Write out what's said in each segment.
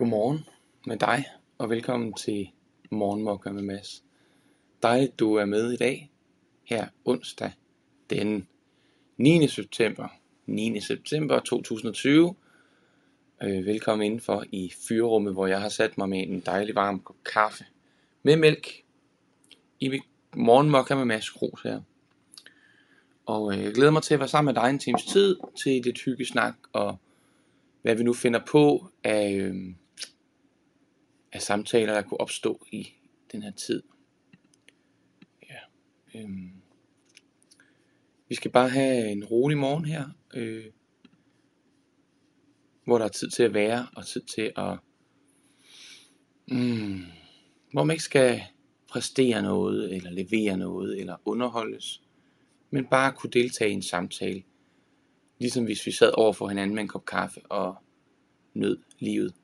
Godmorgen med dig, og velkommen til Morgenmokker med Mads. Dejligt, du er med i dag, her onsdag den 9. september. 9. september 2020. Øh, velkommen indenfor i fyrrummet, hvor jeg har sat mig med en dejlig varm kop kaffe med mælk i mit Morgenmokker med Mads Kros her. Og øh, jeg glæder mig til at være sammen med dig en times tid til lidt hyggesnak og hvad vi nu finder på af, øh, af samtaler, der kunne opstå i den her tid. Ja. Øhm. Vi skal bare have en rolig morgen her, øh, hvor der er tid til at være, og tid til at, mm, hvor man ikke skal præstere noget, eller levere noget, eller underholdes, men bare kunne deltage i en samtale, ligesom hvis vi sad over for hinanden med en kop kaffe og nød livet.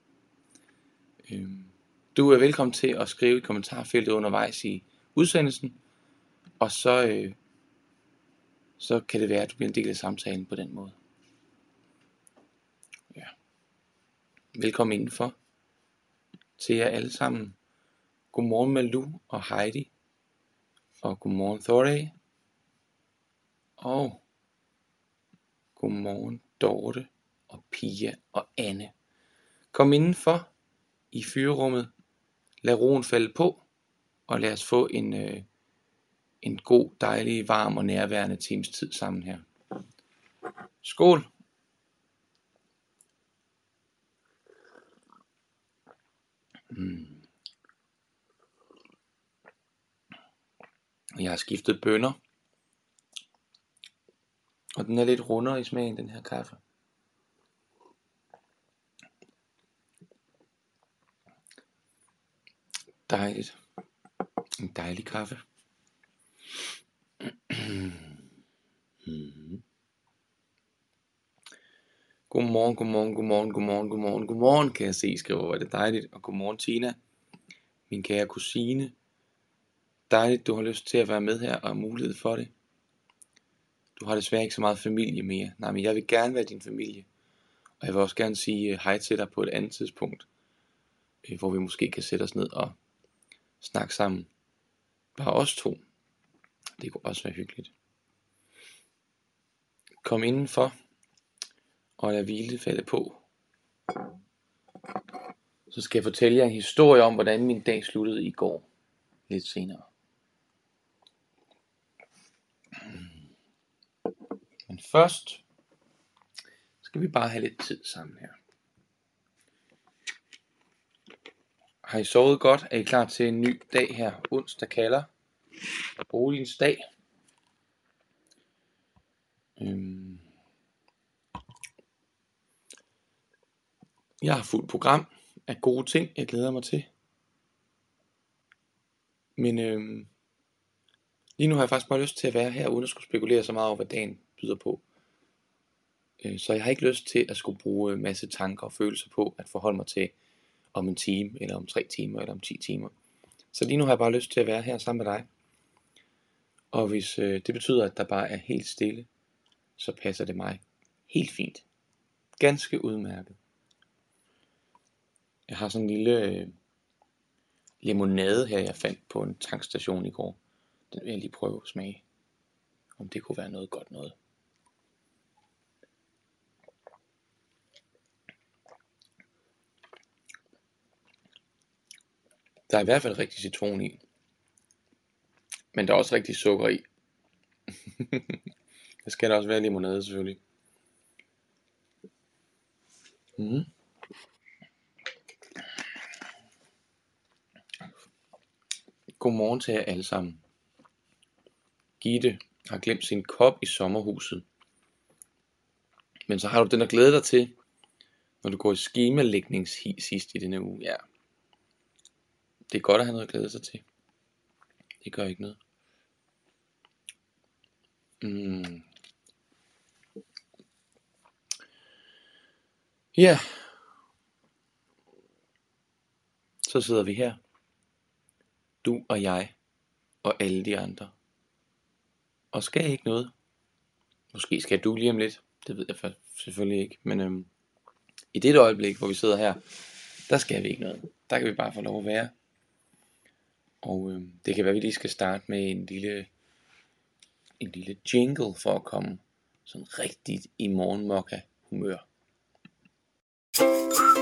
Øhm. Du er velkommen til at skrive i kommentarfeltet undervejs i udsendelsen, og så, øh, så kan det være, at du bliver en del af samtalen på den måde. Ja. Velkommen indenfor til jer alle sammen. Godmorgen Malu og Heidi, og godmorgen Thorey, og godmorgen Dorte og Pia og Anne. Kom indenfor i fyrerummet lad roen falde på, og lad os få en, øh, en god, dejlig, varm og nærværende times tid sammen her. Skål! Mm. Jeg har skiftet bønner. Og den er lidt rundere i smagen, den her kaffe. Dejligt. En dejlig kaffe. Godmorgen, godmorgen, godmorgen, godmorgen, godmorgen, godmorgen, kan jeg se, skriver, hvor er det dejligt. Og godmorgen Tina, min kære kusine. Dejligt, du har lyst til at være med her og har mulighed for det. Du har desværre ikke så meget familie mere. Nej, men jeg vil gerne være din familie. Og jeg vil også gerne sige øh, hej til dig på et andet tidspunkt, øh, hvor vi måske kan sætte os ned og snakke sammen. Bare os to. Det kunne også være hyggeligt. Kom indenfor, og lad hvile falde på. Så skal jeg fortælle jer en historie om, hvordan min dag sluttede i går. Lidt senere. Men først skal vi bare have lidt tid sammen her. Har I sovet godt? Er I klar til en ny dag her? Onsdag kalder. Boligens dag. Øhm. Jeg har fuldt program af gode ting, jeg glæder mig til. Men øhm, lige nu har jeg faktisk bare lyst til at være her, uden at skulle spekulere så meget over, hvad dagen byder på. Øh, så jeg har ikke lyst til at skulle bruge en masse tanker og følelser på at forholde mig til, om en time, eller om tre timer, eller om 10 timer. Så lige nu har jeg bare lyst til at være her sammen med dig. Og hvis øh, det betyder, at der bare er helt stille, så passer det mig helt fint. Ganske udmærket. Jeg har sådan en lille øh, limonade her, jeg fandt på en tankstation i går. Den vil jeg lige prøve at smage. Om det kunne være noget godt noget. Der er i hvert fald rigtig citron i. Men der er også rigtig sukker i. der skal der også være limonade selvfølgelig. Mm. Godmorgen til jer alle sammen. Gitte har glemt sin kop i sommerhuset. Men så har du den at glæde dig til, når du går i skemalægningshis sidst i denne uge. Ja, det er godt at have noget at glæde sig til. Det gør ikke noget. Mm. Ja. Så sidder vi her. Du og jeg. Og alle de andre. Og skal ikke noget. Måske skal du lige om lidt. Det ved jeg selvfølgelig ikke. Men øhm, i det øjeblik, hvor vi sidder her, Der skal vi ikke noget. Der kan vi bare få lov at være. Og øh, det kan være, at vi lige skal starte med en lille, en lille jingle for at komme sådan rigtigt i morgenmokka humør. Så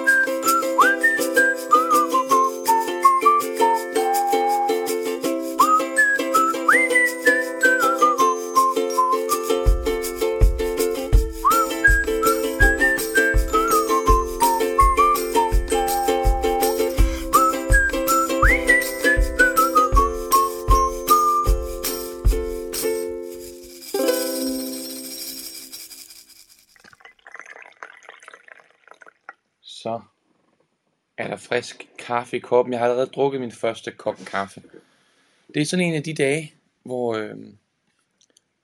frisk kaffe i koppen. Jeg har allerede drukket min første kop kaffe. Det er sådan en af de dage, hvor øh,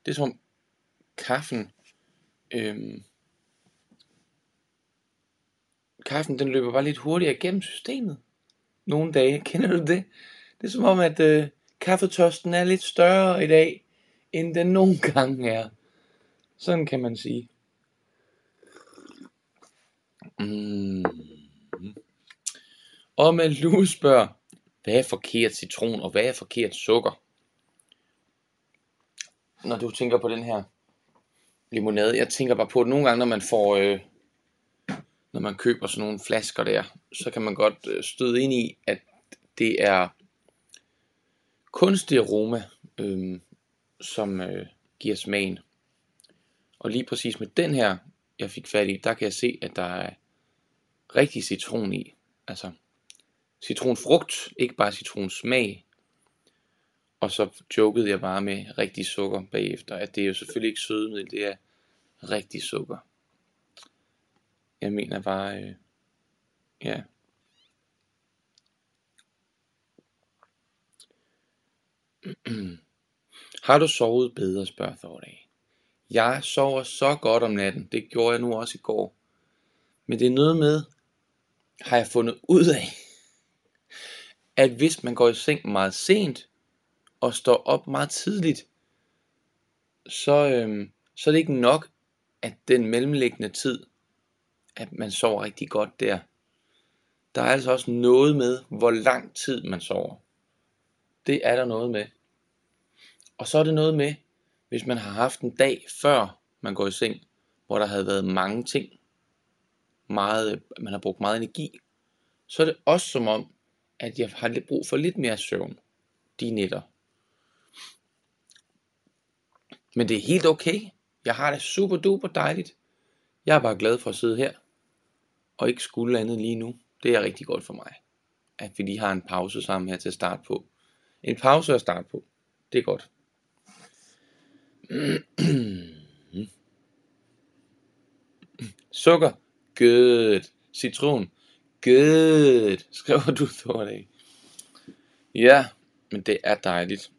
det er som kaffen, øh, kaffen den løber bare lidt hurtigere gennem systemet. Nogle dage, kender du det? Det er som om, at øh, kaffetørsten er lidt større i dag, end den nogle gange er. Sådan kan man sige. Mm. Og Malou spørger, hvad er forkert citron, og hvad er forkert sukker? Når du tænker på den her limonade, jeg tænker bare på, at nogle gange, når man får, øh, når man køber sådan nogle flasker der, så kan man godt øh, støde ind i, at det er kunstig aroma, øh, som øh, giver smagen. Og lige præcis med den her, jeg fik fat i, der kan jeg se, at der er rigtig citron i. Altså citronfrugt, ikke bare citronsmag. Og så jokede jeg bare med rigtig sukker bagefter, at det er jo selvfølgelig ikke sødemiddel, det er rigtig sukker. Jeg mener bare, øh, ja. Har du sovet bedre, spørger Thordag. Jeg sover så godt om natten. Det gjorde jeg nu også i går. Men det er noget med, har jeg fundet ud af, at hvis man går i seng meget sent, og står op meget tidligt, så, øhm, så er det ikke nok, at den mellemliggende tid, at man sover rigtig godt der. Der er altså også noget med, hvor lang tid man sover. Det er der noget med. Og så er det noget med, hvis man har haft en dag før man går i seng, hvor der havde været mange ting, meget, man har brugt meget energi, så er det også som om, at jeg har lidt brug for lidt mere søvn de nætter. Men det er helt okay. Jeg har det super duper dejligt. Jeg er bare glad for at sidde her, og ikke skulle andet lige nu. Det er rigtig godt for mig, at vi lige har en pause sammen her til at starte på. En pause at starte på. Det er godt. Sukker. Good. Citron. Good. Skriver du Thordag. Ja, men det er dejligt.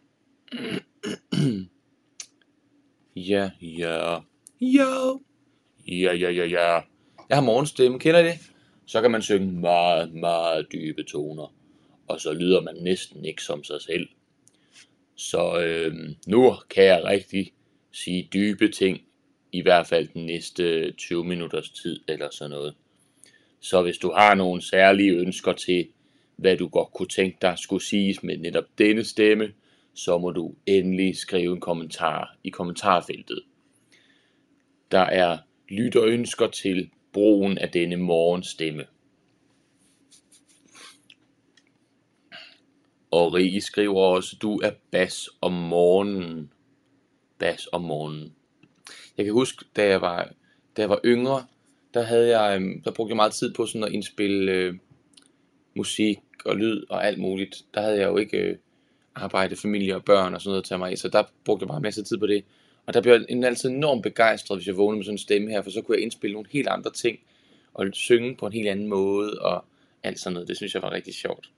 ja, ja. Jo. Ja, ja, ja, ja. Jeg har morgenstemme, kender I det? Så kan man synge meget, meget dybe toner. Og så lyder man næsten ikke som sig selv. Så øh, nu kan jeg rigtig sige dybe ting, i hvert fald den næste 20 minutters tid eller sådan noget. Så hvis du har nogle særlige ønsker til, hvad du godt kunne tænke dig skulle siges med netop denne stemme, så må du endelig skrive en kommentar i kommentarfeltet. Der er lytterønsker til brugen af denne morgenstemme. Og Rie skriver også, du er bas om morgenen. Bas om morgenen. Jeg kan huske, da jeg var, da jeg var yngre, der, havde jeg, øhm, der brugte jeg meget tid på sådan at indspille øh, musik og lyd og alt muligt. Der havde jeg jo ikke øh, arbejde, familie og børn og sådan noget at tage mig i, så der brugte jeg bare masser af tid på det. Og der blev jeg altid enormt begejstret, hvis jeg vågnede med sådan en stemme her, for så kunne jeg indspille nogle helt andre ting, og synge på en helt anden måde, og alt sådan noget. Det synes jeg var rigtig sjovt.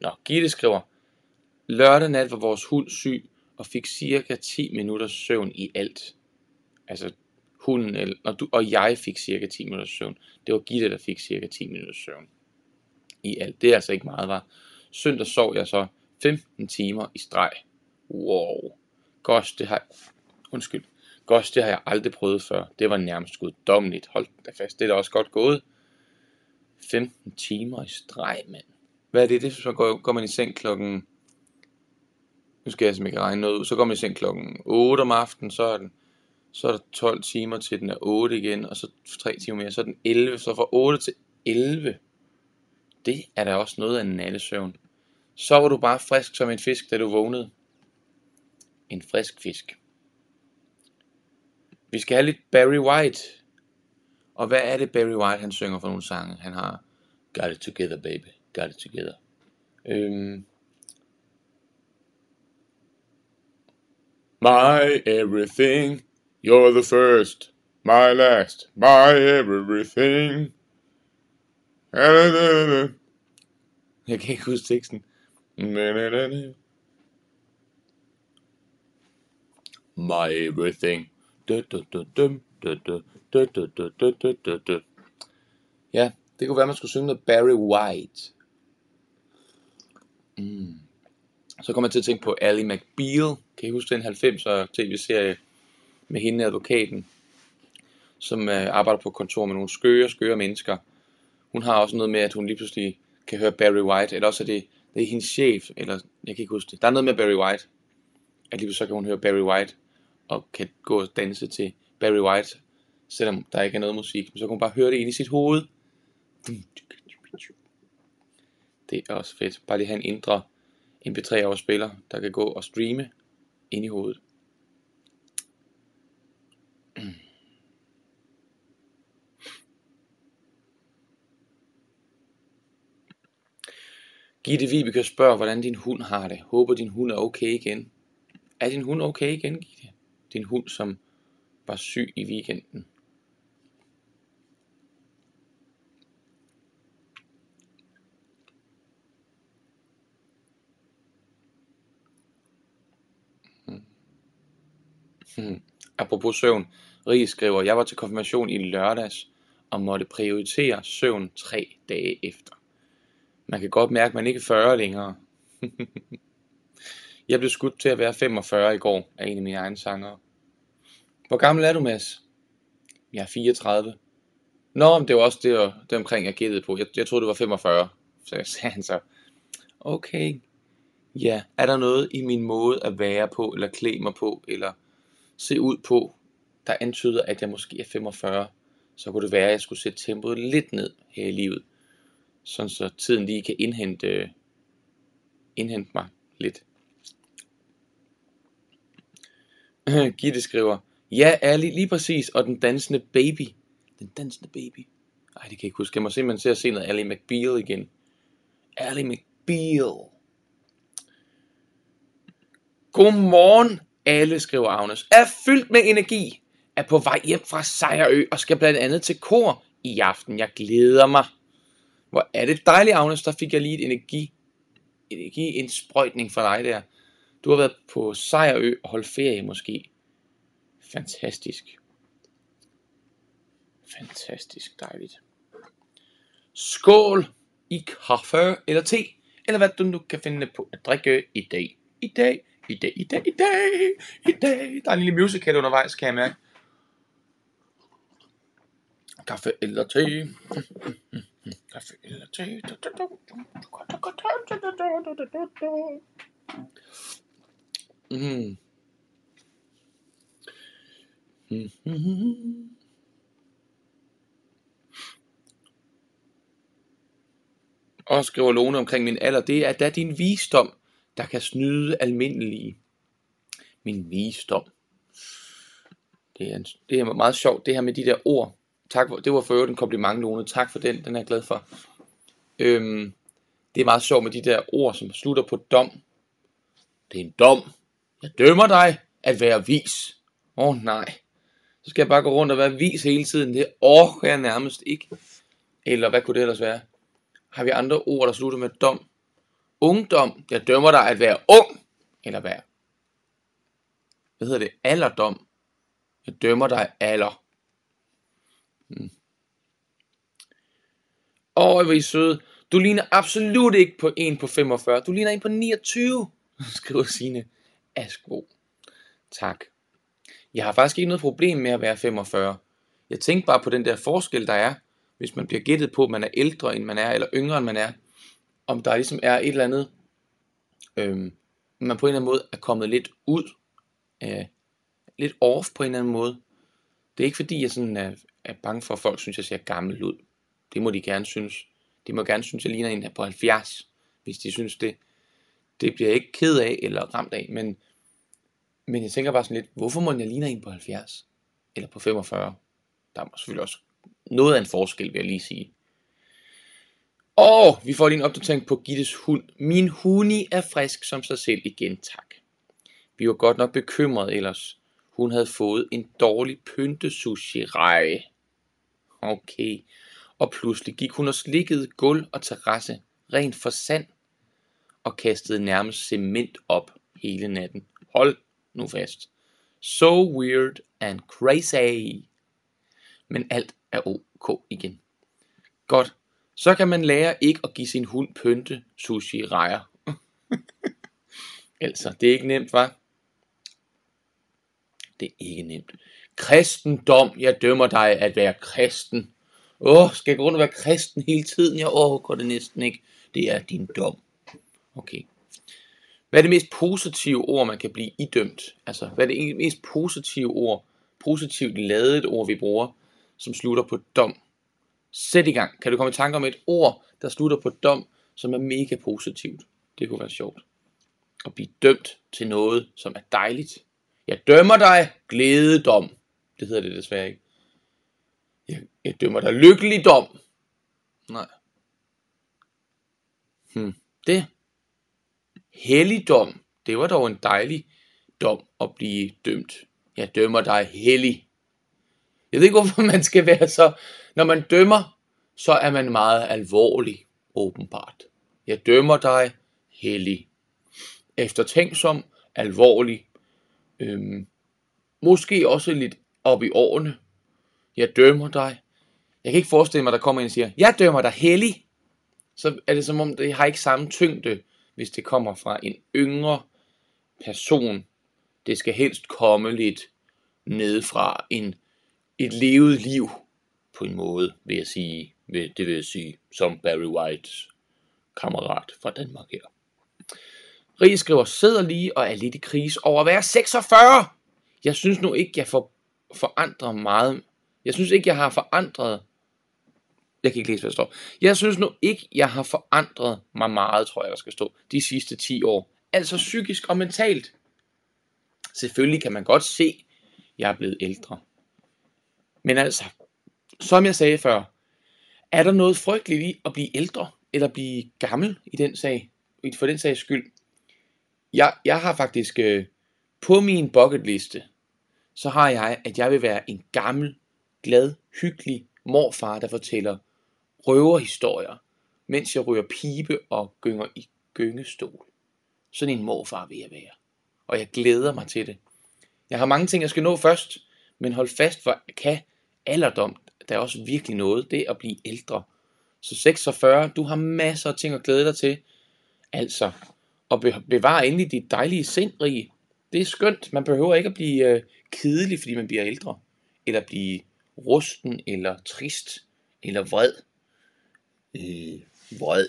Nå, Gitte skriver, lørdag nat var vores hund syg, og fik cirka 10 minutters søvn i alt. Altså, hunden, og, du, og jeg fik cirka 10 minutters søvn. Det var Gitte, der fik cirka 10 minutters søvn. I alt. Det er altså ikke meget, var. Søndag sov jeg så 15 timer i streg. Wow. Gosh, det har, undskyld. Gosh, det har jeg aldrig prøvet før. Det var nærmest guddommeligt. Hold da fast. Det er da også godt gået. 15 timer i streg, mand. Hvad er det? Det så går, går man i seng klokken... Nu skal jeg simpelthen ikke regne noget ud. Så går man i seng klokken 8 om aftenen, så er den så er der 12 timer til den er 8 igen, og så 3 timer mere, så er den 11, så fra 8 til 11, det er da også noget af en nattesøvn. Så var du bare frisk som en fisk, da du vågnede. En frisk fisk. Vi skal have lidt Barry White. Og hvad er det Barry White han synger for nogle sange? Han har Got it together baby, got it together. Øhm, My everything, you're the first, my last, my everything. Jeg kan ikke huske teksten. My everything. Ja, det kunne være, man skulle synge noget Barry White. Mm. Så kommer jeg til at tænke på Ally McBeal. Kan I huske den 90'er tv-serie med hende advokaten, som øh, arbejder på kontor med nogle skøre, skøre mennesker. Hun har også noget med, at hun lige pludselig kan høre Barry White, eller også er det, det er hendes chef, eller jeg kan ikke huske det. Der er noget med Barry White, at lige så kan hun høre Barry White, og kan gå og danse til Barry White, selvom der ikke er noget musik. Men Så kan hun bare høre det ind i sit hoved. Det er også fedt. Bare lige have en indre MP3-afspiller, der kan gå og streame ind i hovedet. Gitte Vibeke spørger, hvordan din hund har det. Håber din hund er okay igen. Er din hund okay igen, Gitte? Din hund, som var syg i weekenden. Hmm. hmm. Apropos søvn, Rie skriver, jeg var til konfirmation i lørdags og måtte prioritere søvn tre dage efter. Man kan godt mærke, at man ikke er 40 længere. jeg blev skudt til at være 45 i går af en af mine egne sangere. Hvor gammel er du, Mads? Jeg er 34. Nå, men det var også det, det omkring, jeg gættede på. Jeg, jeg troede, det var 45. Så jeg sagde han så, okay, ja, er der noget i min måde at være på, eller klæde mig på, eller se ud på, der antyder, at jeg måske er 45, så kunne det være, at jeg skulle sætte tempoet lidt ned her i livet, sådan så tiden lige kan indhente, øh, indhente mig lidt. Gitte skriver, ja, ærligt, lige præcis, og den dansende baby. Den dansende baby. Ej, det kan jeg ikke huske. Jeg må simpelthen se at se noget Ally McBeal igen. Ally McBeal. Godmorgen, alle, skriver Agnes, er fyldt med energi, er på vej hjem fra Sejrø og skal blandt andet til kor i aften. Jeg glæder mig. Hvor er det dejligt, Agnes, der fik jeg lige et energi, energiindsprøjtning fra dig der. Du har været på Sejrø og holdt ferie måske. Fantastisk. Fantastisk dejligt. Skål i kaffe eller te, eller hvad du nu kan finde på at drikke i dag. I dag i dag, i dag, i dag, i dag. Der er en lille musical undervejs, kan jeg mærke. Kaffe eller te. Kaffe eller te. Mm. Mm-hmm. Og skriver Lone omkring min alder, det er da din visdom, der kan snyde almindelige. Min visdom. Det er, det er meget sjovt, det her med de der ord. Tak for, det var for øvrigt en kompliment, Lone. Tak for den, den er jeg glad for. Øhm, det er meget sjovt med de der ord, som slutter på dom. Det er en dom. Jeg dømmer dig at være vis. Åh oh, nej. Så skal jeg bare gå rundt og være vis hele tiden. Det orker jeg nærmest ikke. Eller hvad kunne det ellers være? Har vi andre ord, der slutter med dom? ungdom, jeg dømmer dig at være ung, eller hvad? Hvad hedder det? Alderdom. Jeg dømmer dig alder. Mm. Åh, hvor er I søde. Du ligner absolut ikke på en på 45. Du ligner en på 29, skriver Signe Asko. Tak. Jeg har faktisk ikke noget problem med at være 45. Jeg tænkte bare på den der forskel, der er hvis man bliver gættet på, at man er ældre end man er, eller yngre end man er, om der ligesom er et eller andet, øhm, man på en eller anden måde er kommet lidt ud øh, lidt off på en eller anden måde. Det er ikke fordi, jeg sådan er, er bange for, at folk synes, jeg ser gammel ud. Det må de gerne synes. De må gerne synes, at jeg ligner en, der på 70, hvis de synes det. Det bliver jeg ikke ked af eller ramt af, men, men jeg tænker bare sådan lidt, hvorfor må jeg ligne en på 70? Eller på 45? Der er selvfølgelig også noget af en forskel, vil jeg lige sige. Og vi får lige en opdatering på Gittes hund. Min huni er frisk som sig selv igen, tak. Vi var godt nok bekymrede ellers. Hun havde fået en dårlig pyntesushi-reje. Okay. Og pludselig gik hun og slikkede gulv og terrasse rent for sand og kastede nærmest cement op hele natten. Hold nu fast. So weird and crazy. Men alt er ok igen. Godt. Så kan man lære ikke at give sin hund pynte sushi rejer. altså, det er ikke nemt, var? Det er ikke nemt. Kristendom, jeg dømmer dig at være kristen. Åh, skal jeg gå rundt og være kristen hele tiden? Jeg overgår det næsten ikke. Det er din dom. Okay. Hvad er det mest positive ord, man kan blive idømt? Altså, hvad er det mest positive ord, positivt ladet ord, vi bruger, som slutter på dom? Sæt i gang. Kan du komme i tanke om et ord, der slutter på dom, som er mega positivt? Det kunne være sjovt. At blive dømt til noget, som er dejligt. Jeg dømmer dig glædedom. Det hedder det desværre ikke. Jeg, jeg dømmer dig lykkeligdom. Nej. Hmm. Det. Helligdom. Det var dog en dejlig dom at blive dømt. Jeg dømmer dig hellig. Jeg ved ikke, hvorfor man skal være så... Når man dømmer, så er man meget alvorlig, åbenbart. Jeg dømmer dig hellig. Eftertænksom, alvorlig. Øhm, måske også lidt op i årene. Jeg dømmer dig. Jeg kan ikke forestille mig, at der kommer en og siger, jeg dømmer dig hellig. Så er det som om, det har ikke samme tyngde, hvis det kommer fra en yngre person. Det skal helst komme lidt ned fra en, et levet liv, på en måde, vil jeg sige. Det vil jeg sige, som Barry Whites kammerat fra Danmark her. Rie skriver, sidder lige og er lidt i kris over at være 46. Jeg synes nu ikke, jeg får forandre meget. Jeg synes ikke, jeg har forandret jeg kan ikke læse, hvad der står. Jeg synes nu ikke, jeg har forandret mig meget, tror jeg, der skal stå, de sidste 10 år. Altså psykisk og mentalt. Selvfølgelig kan man godt se, at jeg er blevet ældre. Men altså, som jeg sagde før, er der noget frygteligt i at blive ældre, eller blive gammel i den sag, for den sags skyld? Jeg, jeg har faktisk øh, på min bucket liste, så har jeg, at jeg vil være en gammel, glad, hyggelig morfar, der fortæller røverhistorier, mens jeg ryger pibe og gynger i gyngestol. Sådan en morfar vil jeg være. Og jeg glæder mig til det. Jeg har mange ting, jeg skal nå først, men hold fast for, kan alderdom, der er også virkelig noget, det er at blive ældre. Så 46, du har masser af ting at glæde dig til. Altså, og bevare endelig dit dejlige sind, Rie. Det er skønt. Man behøver ikke at blive øh, kedelig, fordi man bliver ældre. Eller blive rusten, eller trist, eller vred øh, vred.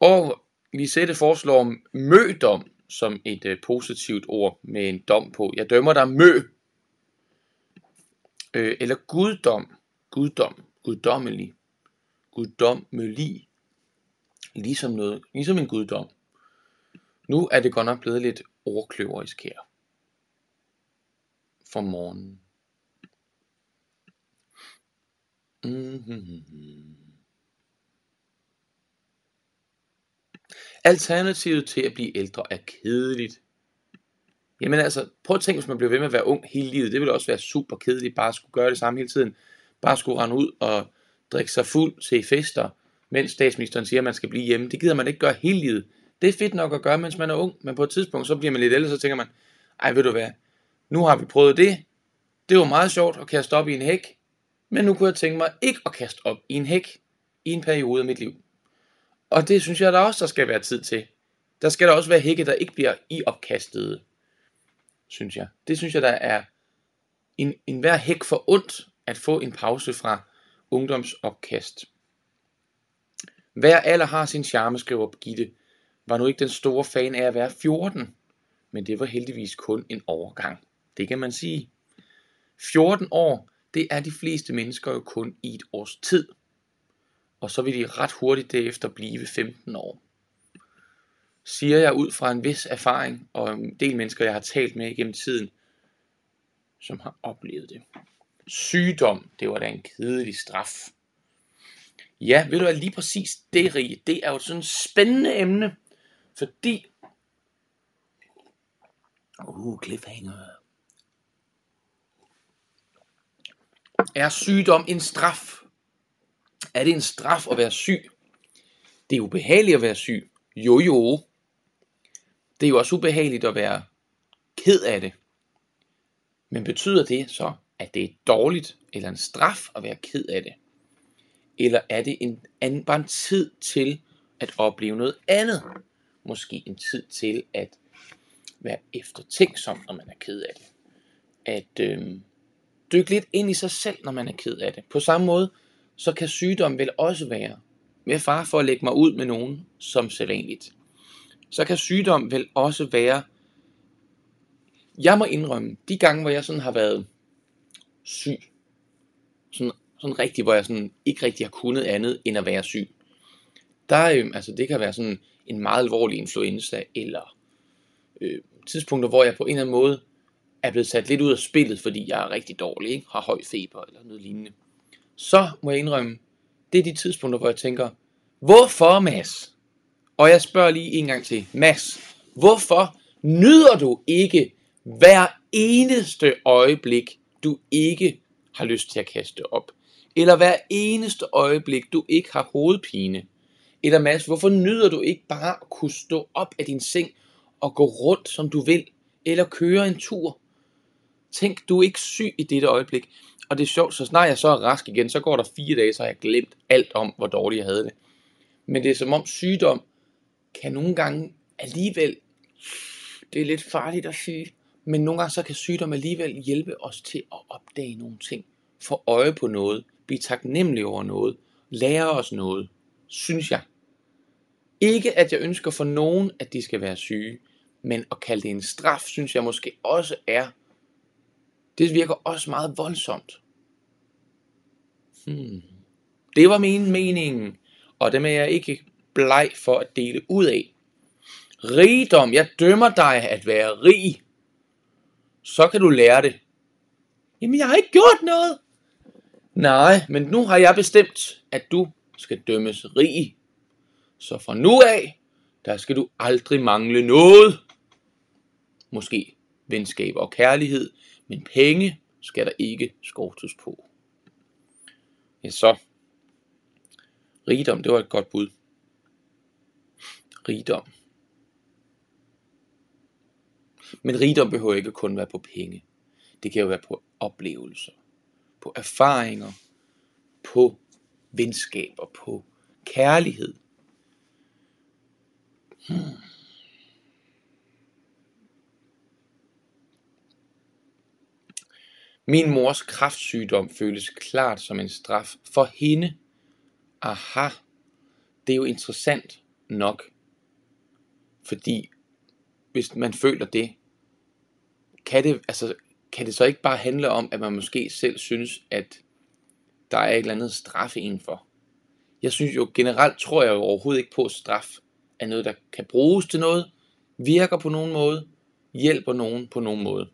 Og Lisette foreslår mødom som et øh, positivt ord med en dom på. Jeg dømmer dig mø. Øh, eller guddom. Guddom. Guddommelig. Guddommelig. Ligesom, noget, ligesom en guddom. Nu er det godt nok blevet lidt ordkløverisk her. For morgenen. Mm-hmm. Alternativet til at blive ældre er kedeligt. Jamen altså, prøv at tænke, hvis man bliver ved med at være ung hele livet. Det ville også være super kedeligt, bare at skulle gøre det samme hele tiden. Bare skulle rende ud og drikke sig fuld se fester, mens statsministeren siger, at man skal blive hjemme. Det gider man ikke gøre hele livet. Det er fedt nok at gøre, mens man er ung, men på et tidspunkt, så bliver man lidt ældre, så tænker man, ej, ved du hvad, nu har vi prøvet det. Det var meget sjovt at kaste op i en hæk. Men nu kunne jeg tænke mig ikke at kaste op i en hæk i en periode af mit liv. Og det synes jeg der også, der skal være tid til. Der skal der også være hække, der ikke bliver i opkastet, synes jeg. Det synes jeg, der er en, en hver hæk for ondt, at få en pause fra ungdomsopkast. Hver alder har sin charme, skriver Gitte. Var nu ikke den store fan af at være 14, men det var heldigvis kun en overgang. Det kan man sige. 14 år, det er de fleste mennesker jo kun i et års tid. Og så vil de ret hurtigt derefter blive 15 år. Siger jeg ud fra en vis erfaring, og en del mennesker, jeg har talt med igennem tiden, som har oplevet det. Sygdom, det var da en kedelig straf. Ja, ved du hvad, lige præcis det rige, det er jo sådan et spændende emne, fordi... Uh, cliffhanger. Er sygdom en straf? Er det en straf at være syg? Det er ubehageligt at være syg. Jo jo. Det er jo også ubehageligt at være ked af det. Men betyder det så, at det er dårligt eller en straf at være ked af det? Eller er det en, en, bare en tid til at opleve noget andet? Måske en tid til at være eftertænksom, når man er ked af det. At øh, dykke lidt ind i sig selv, når man er ked af det. På samme måde, så kan sygdom vel også være, med far for at lægge mig ud med nogen som sædvanligt, så kan sygdom vel også være, jeg må indrømme, de gange, hvor jeg sådan har været syg, sådan, sådan rigtig, hvor jeg sådan ikke rigtig har kunnet andet end at være syg, der, øh, altså det kan være sådan en meget alvorlig influenza, eller øh, tidspunkter, hvor jeg på en eller anden måde er blevet sat lidt ud af spillet, fordi jeg er rigtig dårlig, ikke? har høj feber eller noget lignende, så må jeg indrømme, det er de tidspunkter, hvor jeg tænker, hvorfor Mads? Og jeg spørger lige en gang til, Mads, hvorfor nyder du ikke hver eneste øjeblik, du ikke har lyst til at kaste op? Eller hver eneste øjeblik, du ikke har hovedpine? Eller Mads, hvorfor nyder du ikke bare at kunne stå op af din seng og gå rundt, som du vil? Eller køre en tur? Tænk, du er ikke syg i dette øjeblik. Og det er sjovt, så snart jeg så er rask igen, så går der fire dage, så har jeg glemt alt om, hvor dårligt jeg havde det. Men det er som om sygdom kan nogle gange alligevel, det er lidt farligt at sige, men nogle gange så kan sygdom alligevel hjælpe os til at opdage nogle ting, få øje på noget, blive taknemmelig over noget, lære os noget, synes jeg. Ikke at jeg ønsker for nogen, at de skal være syge, men at kalde det en straf, synes jeg måske også er det virker også meget voldsomt. Hmm. Det var min mening, og det er jeg ikke bleg for at dele ud af. Rigdom, jeg dømmer dig at være rig. Så kan du lære det. Jamen, jeg har ikke gjort noget. Nej, men nu har jeg bestemt, at du skal dømmes rig. Så fra nu af, der skal du aldrig mangle noget. Måske venskab og kærlighed, men penge skal der ikke skortes på. Ja, så. Rigdom, det var et godt bud. Rigdom. Men rigdom behøver ikke kun være på penge. Det kan jo være på oplevelser, på erfaringer, på venskaber, på kærlighed. Hmm. Min mors kraftsygdom føles klart som en straf for hende. Aha, det er jo interessant nok. Fordi hvis man føler det, kan det, altså, kan det så ikke bare handle om, at man måske selv synes, at der er et eller andet straf indenfor. Jeg synes jo generelt, tror jeg jo overhovedet ikke på, straf er noget, der kan bruges til noget, virker på nogen måde, hjælper nogen på nogen måde.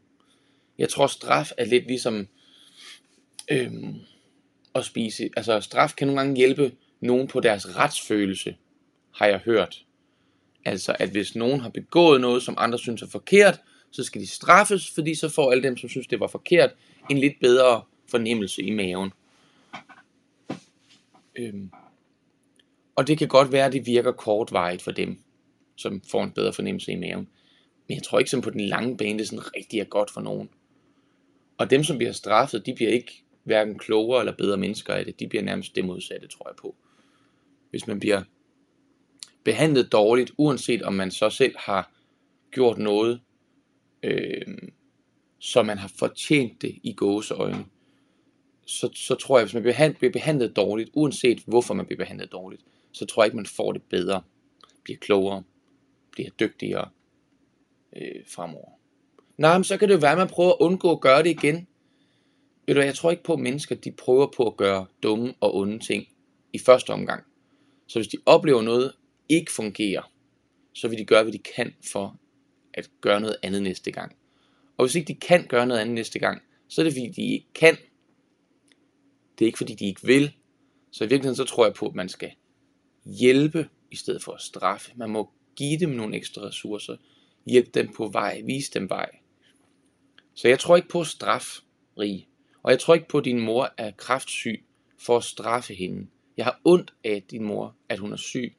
Jeg tror, straf er lidt ligesom øhm, at spise. Altså, straf kan nogle gange hjælpe nogen på deres retsfølelse, har jeg hørt. Altså, at hvis nogen har begået noget, som andre synes er forkert, så skal de straffes, fordi så får alle dem, som synes, det var forkert, en lidt bedre fornemmelse i maven. Øhm. Og det kan godt være, at det virker kortvarigt for dem, som får en bedre fornemmelse i maven. Men jeg tror ikke, som på den lange bane, det sådan rigtig er godt for nogen. Og dem, som bliver straffet, de bliver ikke hverken klogere eller bedre mennesker af det. De bliver nærmest det modsatte, tror jeg på. Hvis man bliver behandlet dårligt, uanset om man så selv har gjort noget, øh, så man har fortjent det i gåseøjne, så, så tror jeg, hvis man bliver, bliver behandlet dårligt, uanset hvorfor man bliver behandlet dårligt, så tror jeg ikke, man får det bedre, bliver klogere, bliver dygtigere øh, fremover. Nej, men så kan det jo være, at man prøver at undgå at gøre det igen. Ved du jeg tror ikke på, at mennesker de prøver på at gøre dumme og onde ting i første omgang. Så hvis de oplever noget ikke fungerer, så vil de gøre, hvad de kan for at gøre noget andet næste gang. Og hvis ikke de kan gøre noget andet næste gang, så er det fordi, de ikke kan. Det er ikke fordi, de ikke vil. Så i virkeligheden så tror jeg på, at man skal hjælpe i stedet for at straffe. Man må give dem nogle ekstra ressourcer. Hjælpe dem på vej. Vise dem vej. Så jeg tror ikke på straf, Rig. Og jeg tror ikke på, at din mor er kraftsyg for at straffe hende. Jeg har ondt af din mor, at hun er syg.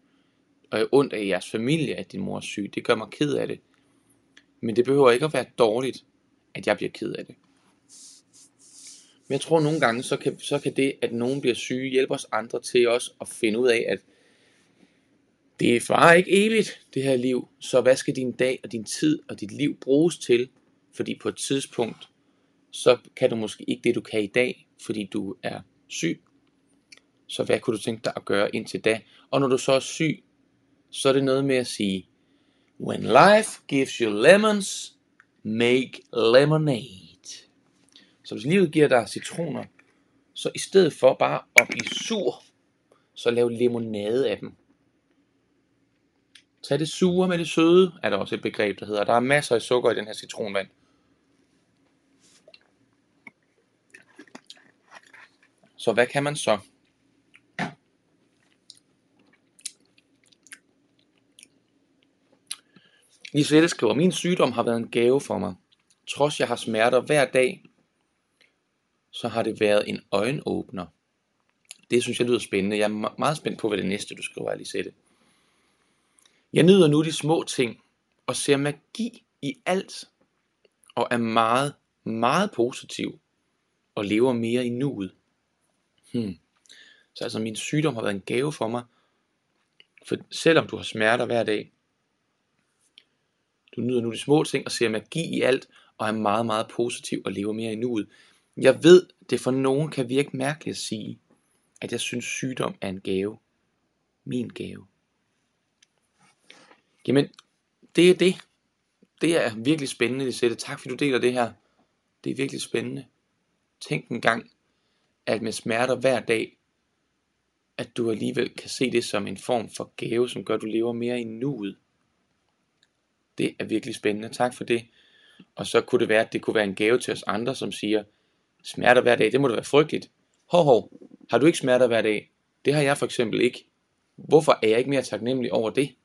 Og jeg har ondt af jeres familie, at din mor er syg. Det gør mig ked af det. Men det behøver ikke at være dårligt, at jeg bliver ked af det. Men jeg tror nogle gange, så kan, så kan det, at nogen bliver syge, hjælpe os andre til os at finde ud af, at det var ikke evigt, det her liv. Så hvad skal din dag og din tid og dit liv bruges til? Fordi på et tidspunkt, så kan du måske ikke det, du kan i dag, fordi du er syg. Så hvad kunne du tænke dig at gøre indtil da? Og når du så er syg, så er det noget med at sige, When life gives you lemons, make lemonade. Så hvis livet giver dig citroner, så i stedet for bare at blive sur, så lav limonade af dem. Tag det sure med det søde, er der også et begreb, der hedder. Der er masser af sukker i den her citronvand. Så hvad kan man så? Lisette skriver, min sygdom har været en gave for mig. Trods jeg har smerter hver dag, så har det været en øjenåbner. Det synes jeg lyder spændende. Jeg er meget spændt på, hvad det næste, du skriver, Lisette. Jeg nyder nu de små ting, og ser magi i alt, og er meget, meget positiv, og lever mere i nuet. Hmm. Så altså min sygdom har været en gave for mig, for selvom du har smerter hver dag, du nyder nu de små ting og ser magi i alt, og er meget, meget positiv og lever mere i nuet. Jeg ved, det for nogen kan virke mærkeligt at sige, at jeg synes sygdom er en gave. Min gave. Jamen, det er det. Det er virkelig spændende, Lisette. Tak fordi du deler det her. Det er virkelig spændende. Tænk en gang, at med smerter hver dag, at du alligevel kan se det som en form for gave, som gør, at du lever mere i nuet. Det er virkelig spændende. Tak for det. Og så kunne det være, at det kunne være en gave til os andre, som siger, smerter hver dag, det må da være frygteligt. Hov, hov, har du ikke smerter hver dag? Det har jeg for eksempel ikke. Hvorfor er jeg ikke mere taknemmelig over det?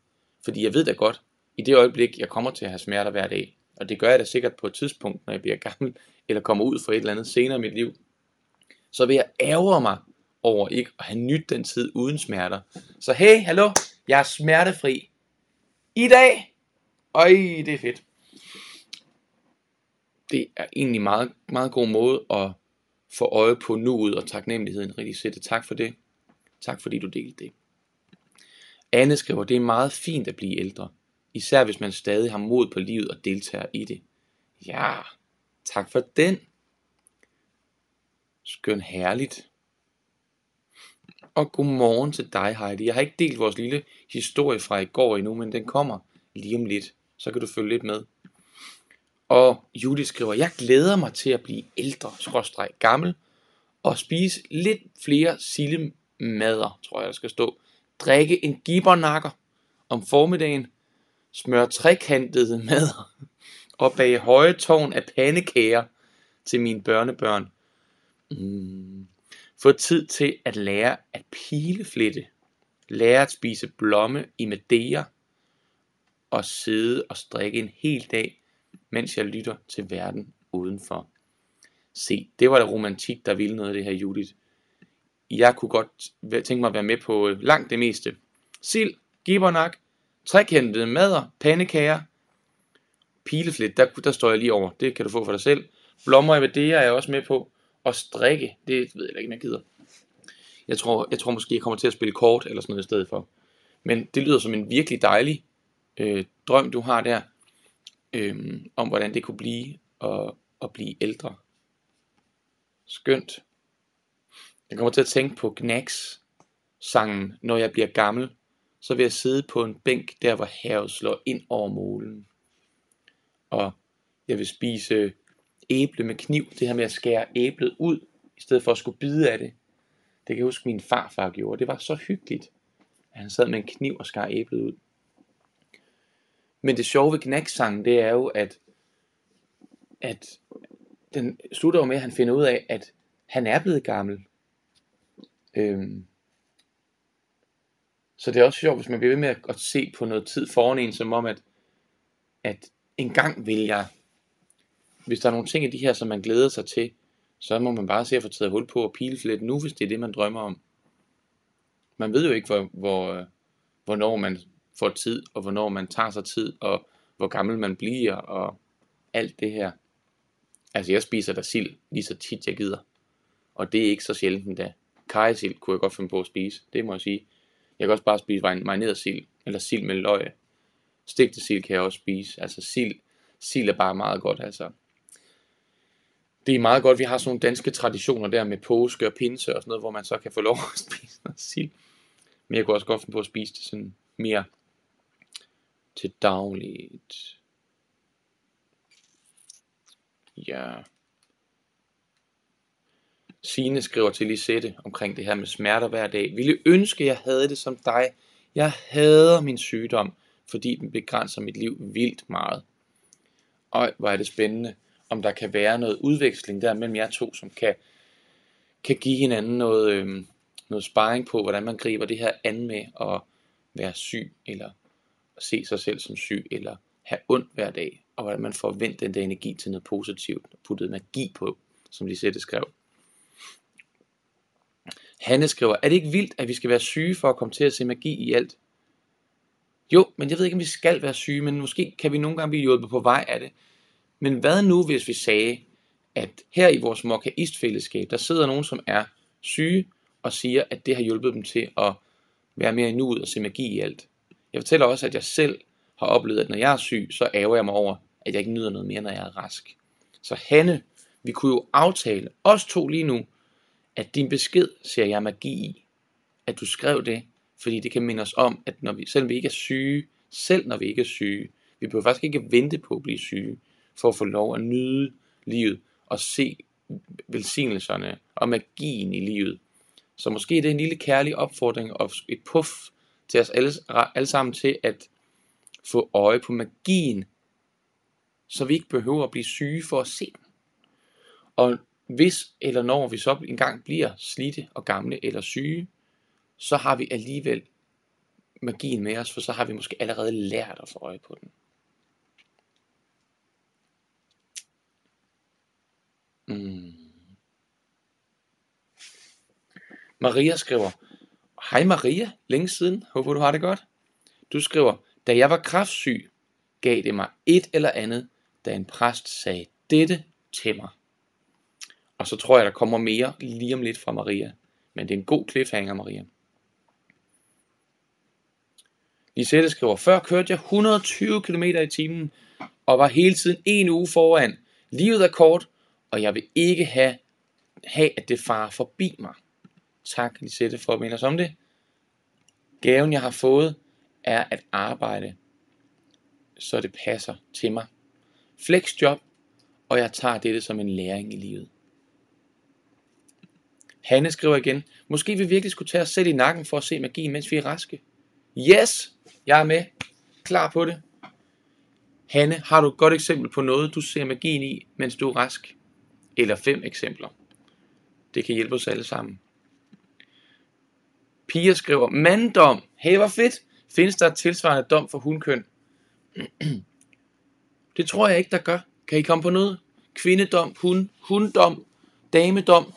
Fordi jeg ved da godt, i det øjeblik, jeg kommer til at have smerter hver dag, og det gør jeg da sikkert på et tidspunkt, når jeg bliver gammel, eller kommer ud for et eller andet senere i mit liv, så vil jeg ærge mig over ikke at have nyt den tid uden smerter. Så hey, hallo, jeg er smertefri. I dag, øj, det er fedt. Det er egentlig meget, meget god måde at få øje på nuet og taknemmeligheden rigtig sætte. Tak for det. Tak fordi du delte det. Anne skriver, det er meget fint at blive ældre, især hvis man stadig har mod på livet og deltager i det. Ja, tak for den. Skøn herligt. Og godmorgen til dig, Heidi. Jeg har ikke delt vores lille historie fra i går endnu, men den kommer lige om lidt. Så kan du følge lidt med. Og Judy skriver, jeg glæder mig til at blive ældre, skråstreg gammel, og spise lidt flere sillemader, tror jeg, der skal stå drikke en gibernakker om formiddagen, smøre trekantede mad og bage høje tårn af pandekager til mine børnebørn. Mm. Få tid til at lære at pileflette, lære at spise blomme i Madeira og sidde og strikke en hel dag, mens jeg lytter til verden udenfor. Se, det var da romantik, der ville noget af det her, Judith jeg kunne godt tænke mig at være med på øh, langt det meste. Sild, gibbernak, trekantede mader, pandekager, pileflit, der, der står jeg lige over. Det kan du få for dig selv. Blommer i Vadea er jeg også med på. Og strikke, det ved jeg ikke, om jeg gider. Jeg tror, jeg tror måske, jeg kommer til at spille kort eller sådan noget i stedet for. Men det lyder som en virkelig dejlig øh, drøm, du har der, øh, om hvordan det kunne blive at, at blive ældre. Skønt. Jeg kommer til at tænke på Knacks sangen, når jeg bliver gammel, så vil jeg sidde på en bænk, der hvor havet slår ind over målen. Og jeg vil spise æble med kniv, det her med at skære æblet ud, i stedet for at skulle bide af det. Det kan jeg huske, min farfar gjorde. Det var så hyggeligt, at han sad med en kniv og skar æblet ud. Men det sjove ved Knacks-sangen, det er jo, at, at den slutter jo med, at han finder ud af, at han er blevet gammel. Øhm, så det er også sjovt, hvis man bliver ved med at, at se på noget tid foran en, som om, at, at en gang vil jeg, hvis der er nogle ting i de her, som man glæder sig til, så må man bare se at få taget hul på og pile lidt nu, hvis det er det, man drømmer om. Man ved jo ikke, hvor, hvor, øh, hvornår man får tid, og hvornår man tager sig tid, og hvor gammel man bliver, og alt det her. Altså, jeg spiser da sild lige så tit, jeg gider. Og det er ikke så sjældent endda. Kajsild kunne jeg godt finde på at spise, det må jeg sige. Jeg kan også bare spise marineret sild, eller sild med løg. Stegte sild kan jeg også spise. Altså sild, sild er bare meget godt, altså. Det er meget godt, vi har sådan nogle danske traditioner der med påske og pinse og sådan noget, hvor man så kan få lov at spise noget sild. Men jeg kunne også godt finde på at spise det sådan mere til dagligt. Ja. Sine skriver til Lisette omkring det her med smerter hver dag. Ville ønske, jeg havde det som dig. Jeg hader min sygdom, fordi den begrænser mit liv vildt meget. Og hvor er det spændende, om der kan være noget udveksling der mellem jer to, som kan, kan give hinanden noget, øh, noget sparring på, hvordan man griber det her an med at være syg, eller at se sig selv som syg, eller have ondt hver dag, og hvordan man får vendt den der energi til noget positivt, og puttet magi på, som Lisette skrev. Hanne skriver, er det ikke vildt, at vi skal være syge for at komme til at se magi i alt? Jo, men jeg ved ikke, om vi skal være syge, men måske kan vi nogle gange blive hjulpet på vej af det. Men hvad nu, hvis vi sagde, at her i vores mokkaistfællesskab, der sidder nogen, som er syge, og siger, at det har hjulpet dem til at være mere i nuet og se magi i alt. Jeg fortæller også, at jeg selv har oplevet, at når jeg er syg, så ærger jeg mig over, at jeg ikke nyder noget mere, når jeg er rask. Så Hanne, vi kunne jo aftale, os to lige nu, at din besked ser jeg magi i. At du skrev det, fordi det kan minde os om, at når vi, selvom vi ikke er syge, selv når vi ikke er syge, vi behøver faktisk ikke vente på at blive syge, for at få lov at nyde livet og se velsignelserne og magien i livet. Så måske det er en lille kærlig opfordring og et puff til os alle, alle sammen til at få øje på magien, så vi ikke behøver at blive syge for at se den. Og hvis eller når vi så engang bliver slidte og gamle eller syge, så har vi alligevel magien med os, for så har vi måske allerede lært at få øje på den. Mm. Maria skriver, Hej Maria, længe siden, håber du har det godt. Du skriver, da jeg var kraftsyg, gav det mig et eller andet, da en præst sagde dette til mig. Og så tror jeg, der kommer mere lige om lidt fra Maria. Men det er en god cliffhanger, Maria. Lisette skriver, før kørte jeg 120 km i timen, og var hele tiden en uge foran. Livet er kort, og jeg vil ikke have, have at det farer forbi mig. Tak, Lisette, for at minde os om det. Gaven, jeg har fået, er at arbejde, så det passer til mig. Flexjob, og jeg tager dette som en læring i livet. Hanne skriver igen, måske vi virkelig skulle tage os selv i nakken for at se magi, mens vi er raske. Yes, jeg er med. Klar på det. Hanne, har du et godt eksempel på noget, du ser magien i, mens du er rask? Eller fem eksempler. Det kan hjælpe os alle sammen. Pia skriver, manddom. Hey, hvor fedt. Findes der et tilsvarende dom for hundkøn? det tror jeg ikke, der gør. Kan I komme på noget? Kvindedom, hund, hunddom, damedom,